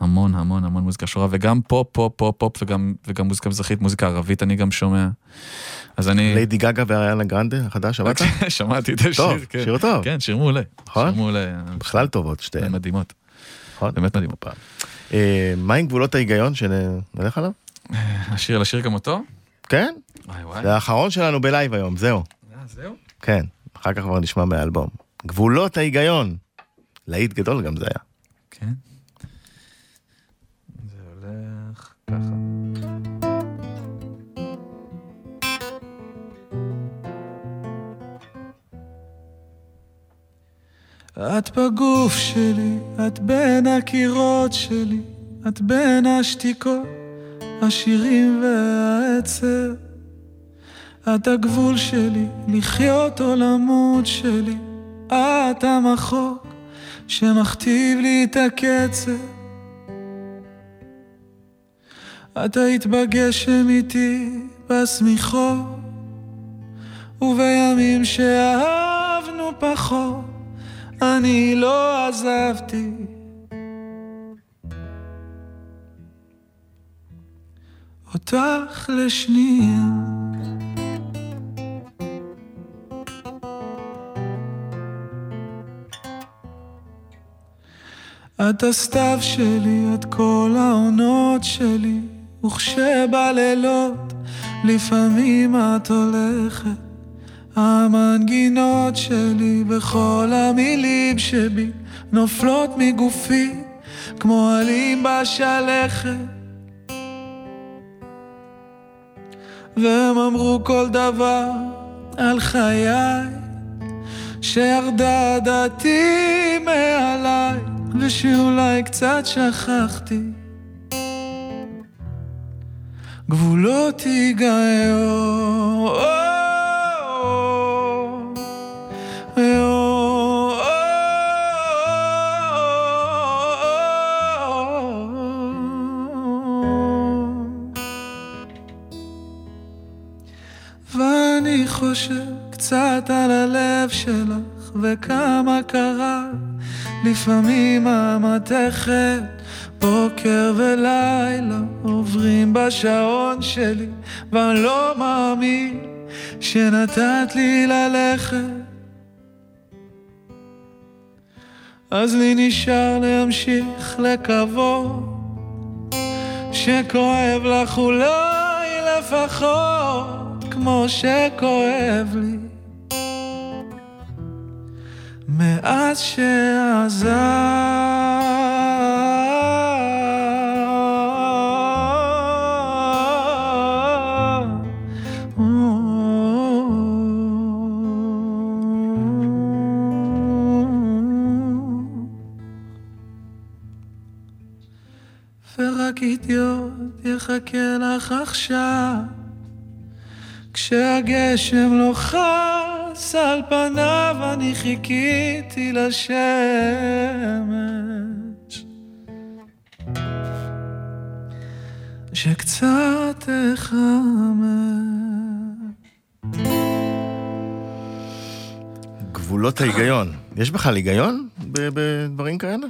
המון המון המון מוזיקה שחורה, וגם פופ, פופ, פופ, פופ, וגם, וגם מוזיקה מזרחית, מוזיקה ערבית אני גם שומע. אז אני... ליידי גגה ואריאנה גרנדה החדש, שמעת? שמעתי את השיר, טוב, כן. שיר טוב. כן, שיר מעולה. נכון? שיר מעולה. בכלל טובות הן שתיהן, מדהימות. נכון? באמת מדהימות. אה, מה עם גבולות ההיגיון שנלך עליו? השיר, לשיר גם אותו? כן? וואי וואי. זה האחרון שלנו בלייב היום, זהו. אה, זהו? כן, אחר כך כבר נשמע מהאלבום. גבולות ההיגיון. להיט גדול גם זה היה. כן. זה הולך ככה. את בגוף שלי, את בין הקירות שלי, את בין השתיקות, השירים והעצב. את הגבול שלי, לחיות או למות שלי, את המחוק שמכתיב לי את הקצב. את היית בגשם איתי בשמיכות, ובימים שאהבנו פחות, אני לא עזבתי. אותך לשנייה. את הסתיו שלי, את כל העונות שלי, וכשבלילות לפעמים את הולכת. המנגינות שלי וכל המילים שבי נופלות מגופי כמו עלים בשלכת. והם אמרו כל דבר על חיי שירדה דעתי מעליי ושאולי קצת שכחתי גבולות היגיון. ואני חושב קצת על הלב שלך וכמה קרה. לפעמים המתכת בוקר ולילה עוברים בשעון שלי ואני לא מאמין שנתת לי ללכת. אז לי נשאר להמשיך לקוות כשכואב לך אולי לפחות כמו שכואב לי. מאז שעזב יחכה לך עכשיו כשהגשם לוחס על פניו אני חיכיתי לשמש שקצת תחמם גבולות ההיגיון. יש בכלל היגיון בדברים כאלה?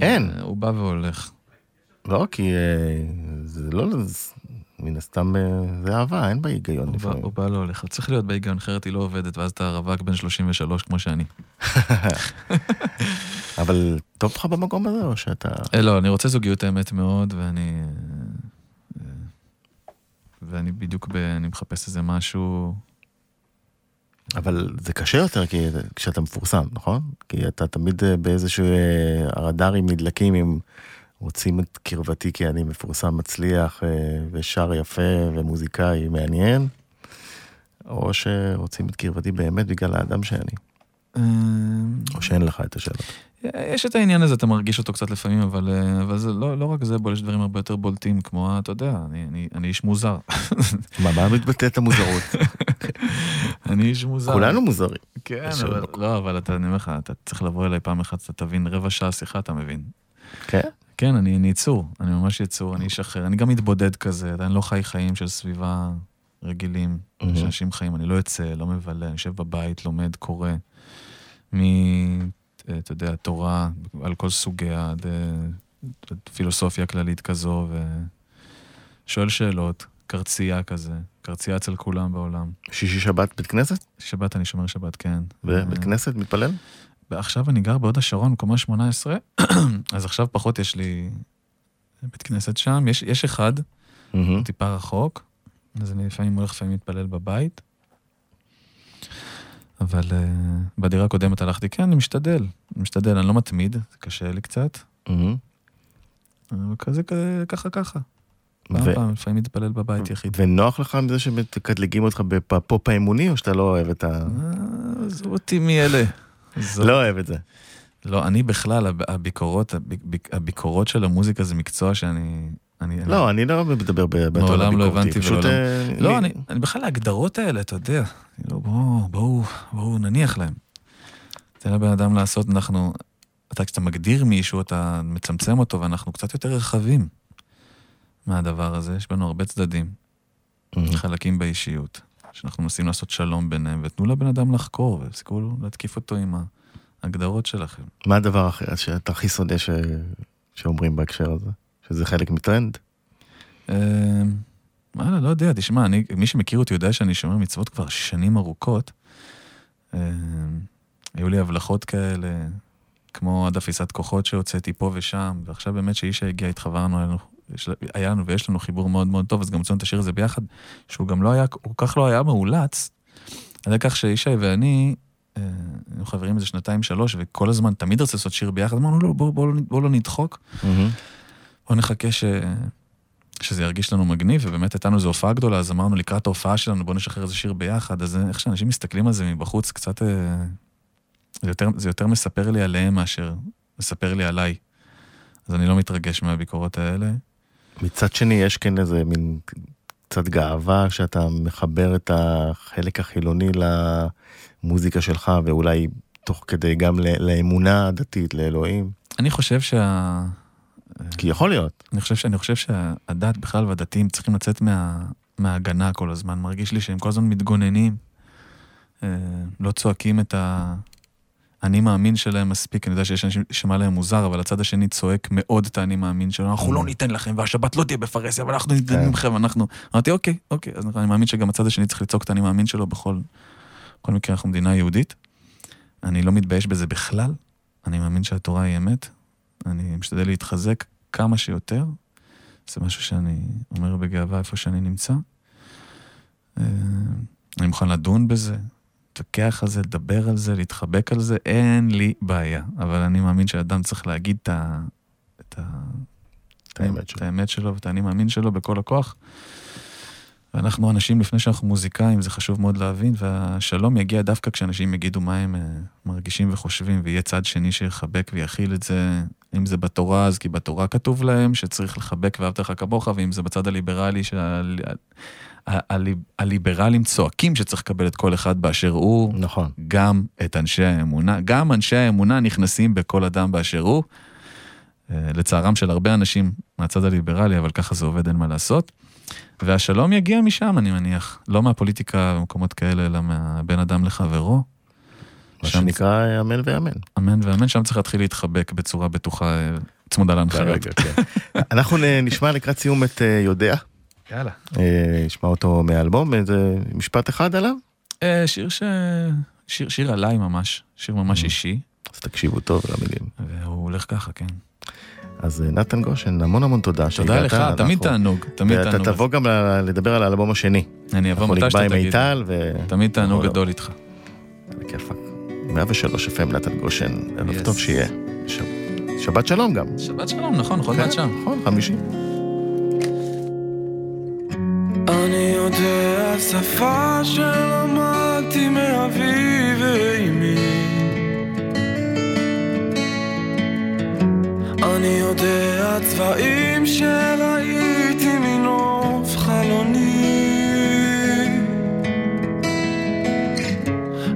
אין. הוא בא והולך. לא, כי אה, זה לא... זה- מן הסתם אה, זה אהבה, אין בה היגיון לפעמים. הוא בא להולך. צריך להיות בהיגיון, אחרת היא לא עובדת, ואז אתה רווק בן 33 כמו שאני. אבל טוב לך במקום הזה, או שאתה... אה, לא, אני רוצה זוגיות האמת מאוד, ואני... אה, ואני בדיוק ב... אני מחפש איזה משהו... אבל זה קשה יותר כי כשאתה מפורסם, נכון? כי אתה תמיד באיזשהו הרדארים נדלקים אם רוצים את קרבתי כי אני מפורסם, מצליח, אה, ושר יפה ומוזיקאי מעניין, או שרוצים את קרבתי באמת בגלל האדם שאני, אה, או שאין לך את השאלות. יש את העניין הזה, אתה מרגיש אותו קצת לפעמים, אבל, אה, אבל זה לא, לא רק זה, בו יש דברים הרבה יותר בולטים, כמו, אתה יודע, אני, אני, אני איש מוזר. מה, מה מתבטאת המוזרות? אני איש מוזר. כולנו מוזרים. כן, אבל. לא, אבל אתה, אני אומר לך, אתה צריך לבוא אליי פעם אחת, אתה תבין, רבע שעה שיחה אתה מבין. כן? כן, אני, אני יצור, אני ממש יצור, אני איש אחר. אני גם מתבודד כזה, אני לא חי חיים של סביבה רגילים. שאנשים חיים, אני לא יוצא, לא מבלה, אני יושב בבית, לומד, קורא. מ... אתה יודע, תורה על כל סוגיה, עד אה, פילוסופיה כללית כזו, ושואל שאלות, קרצייה כזה, קרצייה אצל כולם בעולם. שישי שבת בית כנסת? שבת אני שומר שבת, כן. בבית כנסת מתפלל? ועכשיו אני גר בהוד השרון, קומה 18, אז עכשיו פחות יש לי בית כנסת שם. יש, יש אחד, מהמם. טיפה רחוק, אז אני לפעמים הולך לפעמים להתפלל בבית. אבל uh, בדירה הקודמת הלכתי, כן, אני משתדל, אני משתדל, אני לא מתמיד, זה קשה לי קצת. אבל כזה, כזה ככה ככה. פעם ו- פעם, לפעמים מתפלל בבית יחיד. ונוח לך מזה שמקטלגים אותך בפופ האמוני, או שאתה לא אוהב את ה... אה, עזוב אותי מאלה. עזוב לא אוהב את זה. לא, אני בכלל, הב- הביקורות, הביק- הביקורות של המוזיקה זה מקצוע שאני... אני, לא, אני לא מדבר ב- בטון מעולם לא הביקורתי. הבנתי פשוט, ולעולם- אה, לא, אני- אני, אני בכלל, ההגדרות האלה, אתה יודע, כאילו, בואו, בואו, בואו נניח להם. תן לבן אדם לעשות, אנחנו, אתה, כשאתה מגדיר מישהו, אתה מצמצם אותו, ואנחנו קצת יותר רחבים מהדבר הזה. יש בנו הרבה צדדים, מהמם. חלקים באישיות, שאנחנו מנסים לעשות שלום ביניהם, ותנו לבן אדם לחקור, ותפסיקו להתקיף אותו עם ההגדרות שלכם. מה הדבר האחר שאתה הכי שונא ש- שאומרים בהקשר הזה? שזה חלק מטרנד? אמ, וואלה, לא יודע, תשמע, אני, מי שמכיר אותי יודע שאני שומר מצוות כבר שנים ארוכות. אמ, היו לי הבלחות כאלה, כמו עד אפיסת כוחות שהוצאתי פה ושם, ועכשיו באמת שאישה הגיע, התחברנו, יש- היה לנו ויש לנו חיבור מאוד מאוד טוב, אז גם רצינו את השיר הזה ביחד, שהוא גם לא היה, כל כך לא היה מאולץ, על כך שישי ואני, אה, היינו חברים איזה שנתיים שלוש, וכל הזמן תמיד רצה לעשות שיר ביחד, אמרנו, לא, בואו בוא, בוא לא נדחוק. מהמם. בוא נחכה ש... שזה ירגיש לנו מגניב, ובאמת הייתה לנו איזו הופעה גדולה, אז אמרנו לקראת ההופעה שלנו, בוא נשחרר איזה שיר ביחד, אז איך שאנשים מסתכלים על זה מבחוץ, קצת... אה, זה יותר, זה יותר מספר לי עליהם מאשר מספר לי עליי. אז אני לא מתרגש מהביקורות האלה. מצד שני, יש כן איזה מין קצת גאווה שאתה מחבר את החלק החילוני למוזיקה שלך, ואולי תוך כדי גם לאמונה הדתית, לאלוהים. אני חושב שה... כי יכול להיות. אני חושב, ש- אני חושב שהדת בכלל והדתיים צריכים לצאת מה, מההגנה כל הזמן. מרגיש לי שהם כל הזמן מתגוננים, אה, לא צועקים את ה... אני מאמין שלהם מספיק, אני יודע שיש אנשים ששמע להם מוזר, אבל הצד השני צועק מאוד את האני מאמין שלו, אנחנו לא ניתן לכם, והשבת לא תהיה בפרהסיה, אבל אנחנו ניתן כן. מכם, אנחנו... אמרתי, אוקיי, אוקיי, אז אני מאמין שגם הצד השני צריך לצעוק את האני מאמין שלו בכל... בכל מקרה, אנחנו מדינה יהודית. אני לא מתבייש בזה בכלל, אני מאמין שהתורה היא אמת, אני משתדל להתחזק כמה שיותר, זה משהו שאני אומר בגאווה איפה שאני נמצא. אה, אני מוכן לדון בזה, להתווכח על זה, לדבר על זה, להתחבק על זה, אין לי בעיה. אבל אני מאמין שאדם צריך להגיד את ה... את ה... את האמת שלו. את האמת שלו ואת האני מאמין שלו בכל הכוח. ואנחנו אנשים, לפני שאנחנו מוזיקאים, זה חשוב מאוד להבין, והשלום יגיע דווקא כשאנשים יגידו מה הם אה, מרגישים וחושבים, ויהיה צד שני שיחבק ויכיל את זה, אם זה בתורה, אז כי בתורה כתוב להם שצריך לחבק ואהבת לך כמוך, ואם זה בצד הליברלי, שהליברלים צועקים שצריך לקבל את כל אחד באשר הוא, נכון. גם את אנשי האמונה, גם אנשי האמונה נכנסים בכל אדם באשר הוא. אה, לצערם של הרבה אנשים מהצד הליברלי, אבל ככה זה עובד, אין מה לעשות. והשלום יגיע משם, אני מניח. לא מהפוליטיקה במקומות כאלה, אלא מהבין אדם לחברו. מה שם- שנקרא אמן ואמן. אמן ואמן, שם צריך להתחיל להתחבק בצורה בטוחה, אה, צמודה להנחיות. כן. אנחנו נשמע לקראת סיום את אה, יודע, יאללה. אה, נשמע אותו מהאלבום, איזה משפט אחד עליו? שיר ש... שיר, שיר עליי ממש, שיר ממש אישי, אז תקשיבו טוב למילים. והוא הולך ככה, כן. אז אה, נתן גושן, המון המון תודה תודה לך, שהגעת. תמיד אנחנו- תענוג, תמיד ואתה תענוג. תבוא גם ל- לדבר על האלבום השני. אני אבוא אנחנו מתי נקבע שאתה עם תגיד. מיטל ו... תמיד תענוג נבוא גדול איתך. בכיפאק. 103 FM נתן גושן, ערב Yes. טוב שיהיה. ש- שבת שלום גם. שבת שלום, נכון, עוד מעט שם. נכון, חמישי. אני יודע שפה שלמדתי מאבי ואימי אני יודע צבעים שראיתי מנוף חלוני.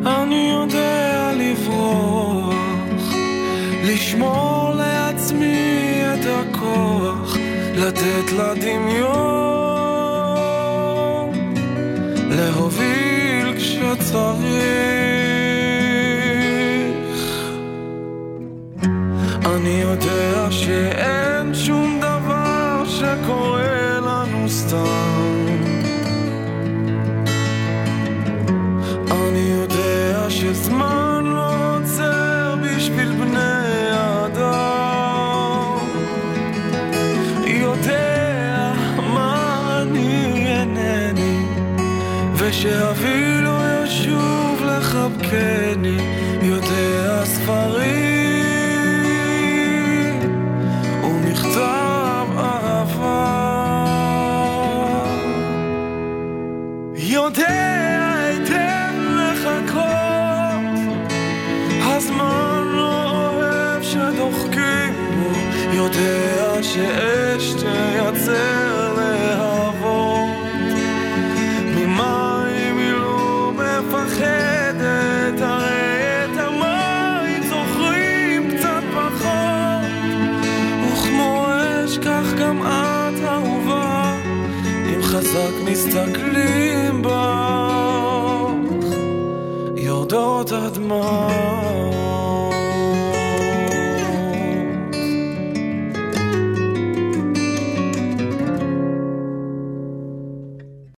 אני יודע לברוח לשמור לעצמי את הכוח לתת לדמיון להוביל כשצריך אני יודע שאין שום דבר שקורה לנו סתם. אני יודע שזמן לא עוצר בשביל בני אדם. יודע מה אני אינני ושאבי לא ישוב לחבקני. יודע ספרים שאש תייצר להבות. ממים היא לא מפחדת הרי את המים זוכרים קצת פחות. וכמו אש כך גם את אהובה אם חזק מסתכלים בך יורדות הדמעות